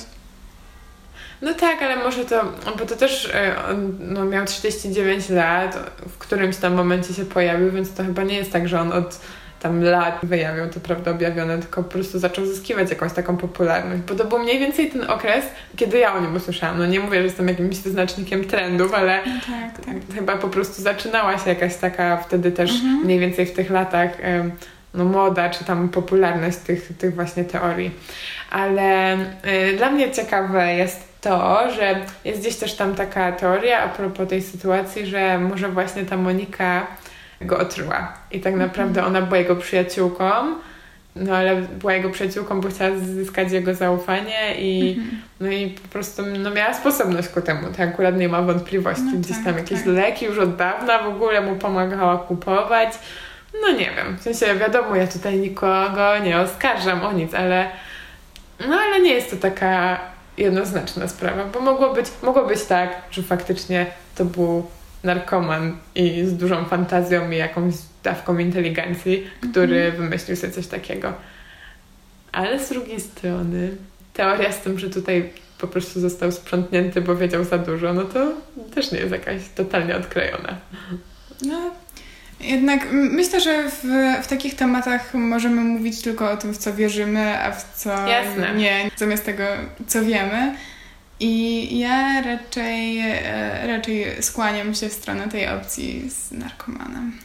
No tak, ale może to, bo to też e, no, miał 39 lat, w którymś tam momencie się pojawił, więc to chyba nie jest tak, że on od tam lat wyjawiał to prawda objawione, tylko po prostu zaczął zyskiwać jakąś taką popularność, bo to był mniej więcej ten okres, kiedy ja o nim usłyszałam. No nie mówię, że jestem jakimś wyznacznikiem trendów, ale no tak, tak. chyba po prostu zaczynała się jakaś taka wtedy też mhm. mniej więcej w tych latach no moda, czy tam popularność tych, tych właśnie teorii. Ale y, dla mnie ciekawe jest to, że jest gdzieś też tam taka teoria a propos tej sytuacji, że może właśnie ta Monika go otruła. I tak naprawdę ona była jego przyjaciółką, no ale była jego przyjaciółką, bo chciała zyskać jego zaufanie i, mhm. no i po prostu no, miała sposobność ku temu. To akurat nie ma wątpliwości. No Gdzieś tak, tam jakieś tak. leki już od dawna w ogóle mu pomagała kupować. No nie wiem, w sensie wiadomo, ja tutaj nikogo nie oskarżam o nic, ale no ale nie jest to taka jednoznaczna sprawa, bo mogło być, mogło być tak, że faktycznie to był narkoman i z dużą fantazją i jakąś dawką inteligencji, który mm -hmm. wymyślił sobie coś takiego. Ale z drugiej strony teoria z tym, że tutaj po prostu został sprzątnięty, bo wiedział za dużo, no to też nie jest jakaś totalnie odklejona. No, jednak myślę, że w, w takich tematach możemy mówić tylko o tym, w co wierzymy, a w co Jasne. nie, zamiast tego, co wiemy. I ja raczej, e, raczej skłaniam się w stronę tej opcji z narkomanem.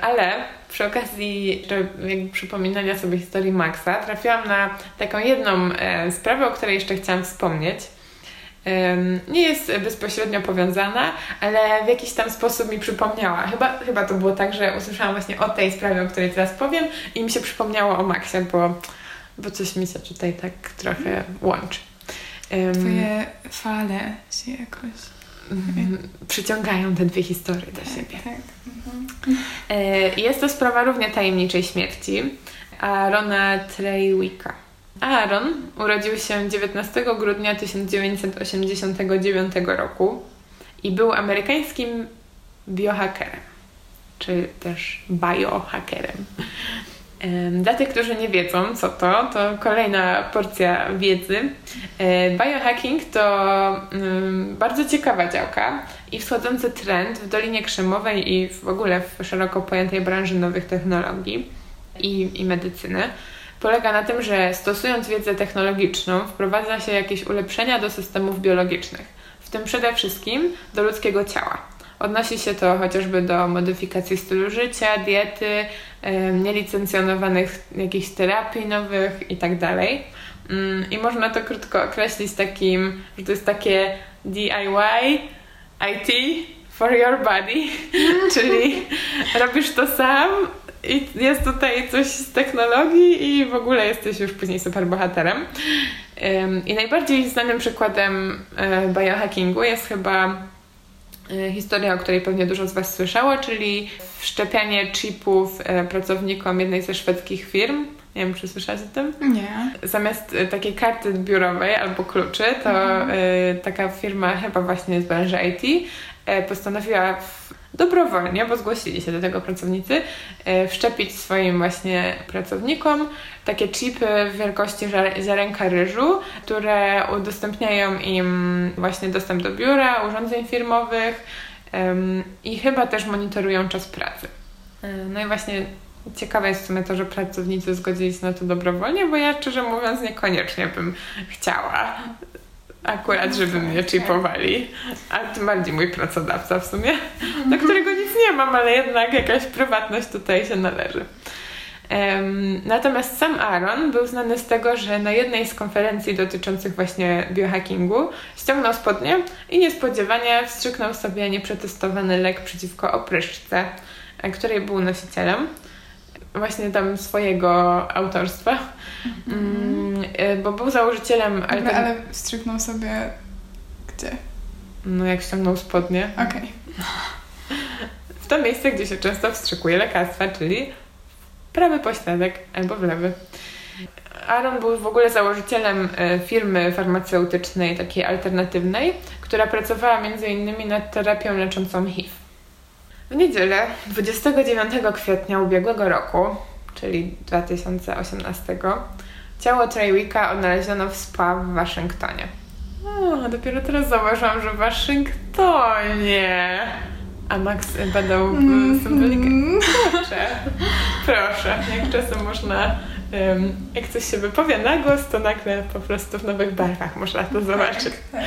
Ale przy okazji jakby przypominania sobie historii Maxa, trafiłam na taką jedną e, sprawę, o której jeszcze chciałam wspomnieć. nie jest bezpośrednio powiązana, ale w jakiś tam sposób mi przypomniała. Chyba, chyba to było tak, że usłyszałam właśnie o tej sprawie, o której teraz powiem i mi się przypomniało o Maxie, bo, bo coś mi się tutaj tak trochę łączy. Twoje fale się jakoś mhm. przyciągają te dwie historie do tak, siebie. Tak. Mhm. E, jest to sprawa równie tajemniczej śmierci. Aarona Trejwicka. Aaron urodził się 19 grudnia 1989 roku i był amerykańskim biohackerem, czy też biohackerem. Dla tych, którzy nie wiedzą, co to, to kolejna porcja wiedzy. Biohacking to bardzo ciekawa działka i wschodzący trend w Dolinie Krzemowej i w ogóle w szeroko pojętej branży nowych technologii i, i medycyny. Polega na tym, że stosując wiedzę technologiczną, wprowadza się jakieś ulepszenia do systemów biologicznych, w tym przede wszystkim do ludzkiego ciała. Odnosi się to chociażby do modyfikacji stylu życia, diety, nielicencjonowanych jakichś terapii nowych itd. Tak mm, I można to krótko określić takim, że to jest takie DIY, IT for your body, czyli robisz to sam i jest tutaj coś z technologii i w ogóle jesteś już później super bohaterem. I najbardziej znanym przykładem e, biohackingu jest chyba historia, o której pewnie dużo z Was słyszało, czyli wszczepianie chipów e, pracownikom jednej ze szwedzkich firm. Nie wiem, czy słyszałaś o tym? Nie. Zamiast e, takiej karty biurowej albo kluczy, to mhm. taka firma, chyba właśnie z branży IT, postanowiła dobrowolnie, bo zgłosili się do tego pracownicy, e, wszczepić swoim właśnie pracownikom takie chipy wielkości ziarenka ryżu, które udostępniają im właśnie dostęp do biura, urządzeń firmowych i chyba też monitorują czas pracy. E, no i właśnie ciekawe jest w sumie to, że pracownicy zgodzili się na to dobrowolnie, bo ja szczerze mówiąc niekoniecznie bym chciała akurat, żeby mnie chipowali. A tym bardziej mój pracodawca w sumie, na którego nic nie mam, ale jednak jakaś prywatność tutaj się należy. Natomiast sam Aaron był znany z tego, że na jednej z konferencji dotyczących właśnie biohackingu ściągnął spodnie i niespodziewanie wstrzyknął sobie nieprzetestowany lek przeciwko opryszce, e, której był nosicielem właśnie tam swojego autorstwa, mm, e, bo był założycielem... Ale, ten... ale wstrzyknął sobie gdzie? No jak ściągnął spodnie. Okej. Okay. W to miejsce, gdzie się często wstrzykuje lekarstwa, czyli prawy pośladek albo w lewy. Aaron był w ogóle założycielem e, firmy farmaceutycznej, takiej alternatywnej, która pracowała między innymi nad terapią leczącą HIV. W niedzielę 29 kwietnia ubiegłego roku, czyli 2018, ciało Traywicka odnaleziono w spa w Waszyngtonie. O, dopiero teraz zauważyłam, że w Waszyngtonie. A Max badał mm, symbolikę. Proszę, proszę. Jak czasem można, um, jak coś się wypowie na głos, to nagle po prostu w nowych barwach można to zobaczyć. Tak, tak.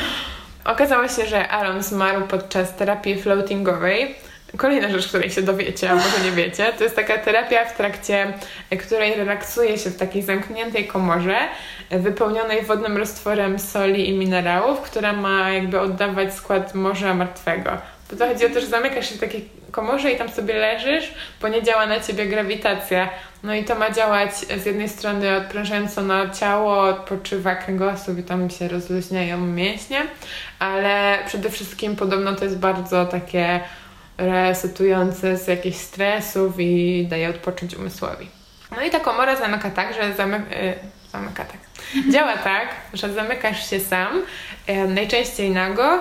Okazało się, że Aaron zmarł podczas terapii floatingowej, Kolejna rzecz, której się dowiecie, a może nie wiecie, to jest taka terapia, w trakcie której relaksuje się w takiej zamkniętej komorze, wypełnionej wodnym roztworem soli i minerałów, która ma jakby oddawać skład morza martwego. Bo to chodzi o to, że zamykasz się w takiej komorze i tam sobie leżysz, bo nie działa na ciebie grawitacja. No i to ma działać z jednej strony odprężająco na ciało, odpoczywa kręgosłup i tam się rozluźniają mięśnie, ale przede wszystkim podobno to jest bardzo takie resetujące z jakichś stresów i daje odpocząć umysłowi. No i ta komora zamyka tak, że zamyka, y, zamyka tak. Działa tak, że zamykasz się sam, y, najczęściej nago,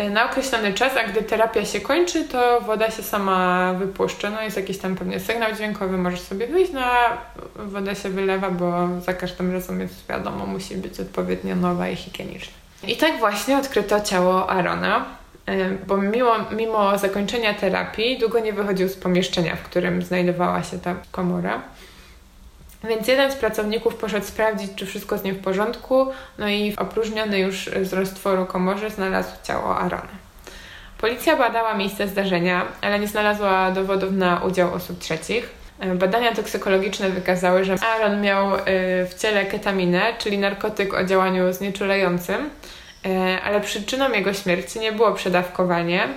y, na określony czas, a gdy terapia się kończy, to woda się sama wypuszcza. No jest jakiś tam pewnie sygnał dźwiękowy, możesz sobie wyjść, no a woda się wylewa, bo za każdym razem jest wiadomo, musi być odpowiednio nowa i higieniczna. I tak właśnie odkryto ciało Arona. E, bo mimo, mimo zakończenia terapii długo nie wychodził z pomieszczenia, w którym znajdowała się ta komora. Więc jeden z pracowników poszedł sprawdzić, czy wszystko z nim w porządku, no i w opróżnionej już z roztworu komorze znalazł ciało Arona. Policja badała miejsce zdarzenia, ale nie znalazła dowodów na udział osób trzecich. E, badania toksykologiczne wykazały, że Aaron miał e, w ciele ketaminę, czyli narkotyk o działaniu znieczulającym, ale przyczyną jego śmierci nie było przedawkowanie,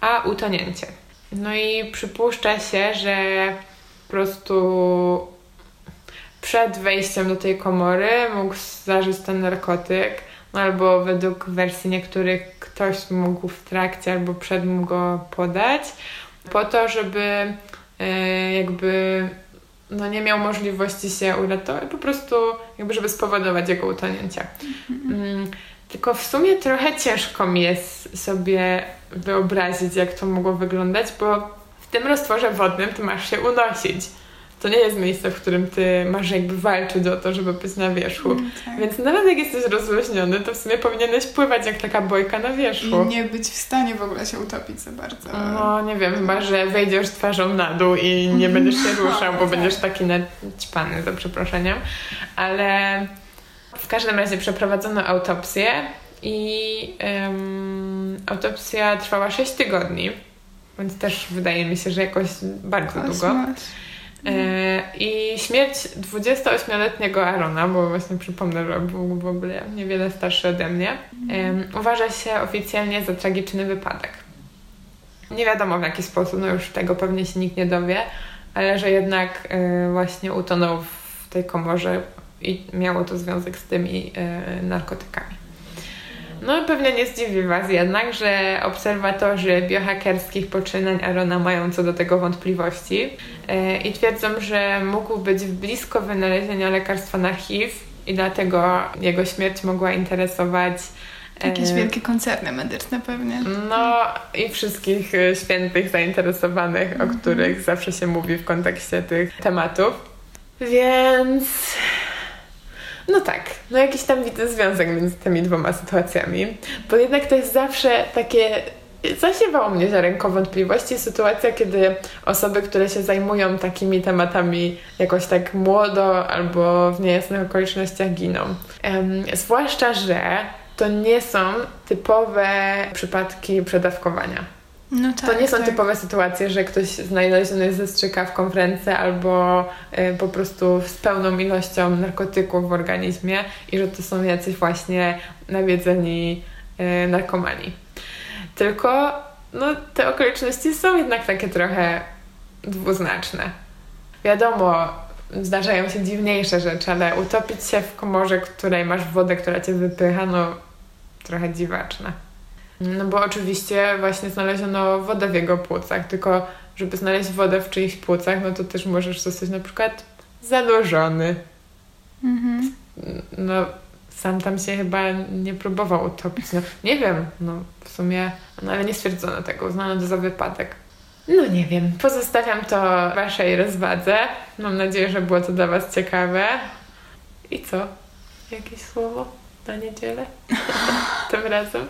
a utonięcie. No i przypuszcza się, że po prostu przed wejściem do tej komory mógł zażyć ten narkotyk, no albo według wersji niektórych ktoś mógł w trakcie albo przed mógł go podać, po to, żeby e, jakby no nie miał możliwości się uratować, po prostu jakby żeby spowodować jego utonięcie. Mm, tylko w sumie trochę ciężko mi jest sobie wyobrazić, jak to mogło wyglądać, bo w tym roztworze wodnym ty masz się unosić. To nie jest miejsce, w którym ty masz jakby walczyć o to, żeby być na wierzchu. Mm, tak. Więc nawet jak jesteś rozluźniony, to w sumie powinieneś pływać jak taka bojka na wierzchu. I nie być w stanie w ogóle się utopić za bardzo. No, nie wiem, chyba, że wejdziesz twarzą na dół i nie będziesz się ruszał, bo będziesz taki naćpany, za przeproszeniem. Ale w każdym razie przeprowadzono autopsję i em, autopsja trwała 6 tygodni, więc też wydaje mi się, że jakoś bardzo długo. Kosmos. E, I śmierć 28-letniego Arona, bo właśnie przypomnę, że był w ogóle niewiele starszy ode mnie, em, uważa się oficjalnie za tragiczny wypadek. Nie wiadomo w jaki sposób, no już tego pewnie się nikt nie dowie, ale że jednak e, właśnie utonął w tej komorze i miało to związek z tymi e, narkotykami. No pewnie nie zdziwi Was jednak, że obserwatorzy biohakerskich poczynań Arona mają co do tego wątpliwości e, i twierdzą, że mógł być blisko wynalezienia lekarstwa na HIV i dlatego jego śmierć mogła interesować Jakieś e, wielkie koncerny medyczne pewnie. no i wszystkich świętych zainteresowanych, o których zawsze się mówi w kontekście tych tematów. Więc no tak, no jakiś tam widzę związek między tymi dwoma sytuacjami, bo jednak to jest zawsze takie zasiewało mnie ziarenko wątpliwości sytuacja, kiedy osoby, które się zajmują takimi tematami jakoś tak młodo albo w niejasnych okolicznościach giną. Em, zwłaszcza, że to nie są typowe przypadki przedawkowania. No tak, To nie są tak. typowe sytuacje, że ktoś znaleziony jest ze strzykawką w ręce albo y, po prostu z pełną ilością narkotyków w organizmie i że to są jacyś właśnie nawiedzeni y, narkomani. Tylko no, te okoliczności są jednak takie trochę dwuznaczne. Wiadomo, zdarzają się dziwniejsze rzeczy, ale utopić się w komorze, której masz wodę, która cię wypycha, no trochę dziwaczne. No bo oczywiście właśnie znaleziono wodę w jego płucach, tylko żeby znaleźć wodę w czyichś płucach, no to też możesz zostać na przykład zanurzony. Mhm. No sam tam się chyba nie próbował utopić. No nie wiem, no w sumie, no ale nie stwierdzono tego, uznano to za wypadek. No nie wiem, pozostawiam to waszej rozwadze. Mam nadzieję, że było to dla was ciekawe. I co? Jakieś słowo na niedzielę? Tym razem?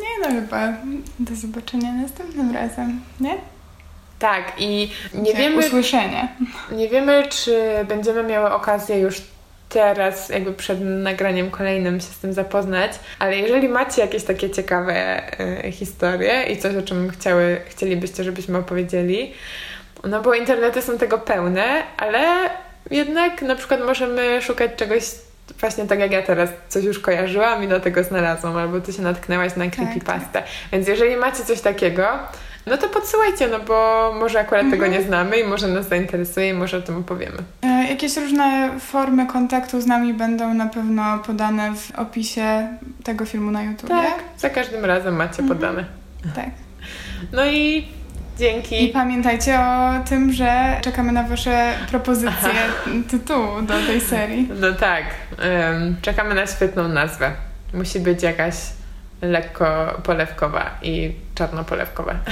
Nie no chyba. Do zobaczenia następnym razem, nie? Tak, i nie Jak wiemy, Usłyszenie. nie wiemy, czy będziemy miały okazję już teraz, jakby przed nagraniem kolejnym się z tym zapoznać, ale jeżeli macie jakieś takie ciekawe e, historie i coś, o czym chciały, chcielibyście, żebyśmy opowiedzieli, no bo internety są tego pełne, ale jednak na przykład możemy szukać czegoś właśnie tak jak ja teraz coś już kojarzyłam i do tego znalazłam, albo ty się natknęłaś na creepypastę. Więc jeżeli macie coś takiego, no to podsyłajcie, no bo może akurat tego nie znamy i może nas zainteresuje i może o tym opowiemy. E, Jakieś różne formy kontaktu z nami będą na pewno podane w opisie tego filmu na YouTube. Tak, za każdym razem macie podane. tak. No i I dzięki. pamiętajcie o tym, że czekamy na Wasze propozycje tytułu do tej serii. No tak, em, czekamy na świetną nazwę. Musi być jakaś lekko polewkowa i czarnopolewkowa.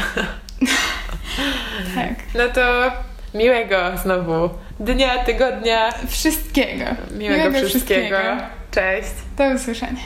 Tak. No to miłego znowu dnia, tygodnia, Wszystkiego. miłego, wszystkiego. Cześć. Do usłyszenia.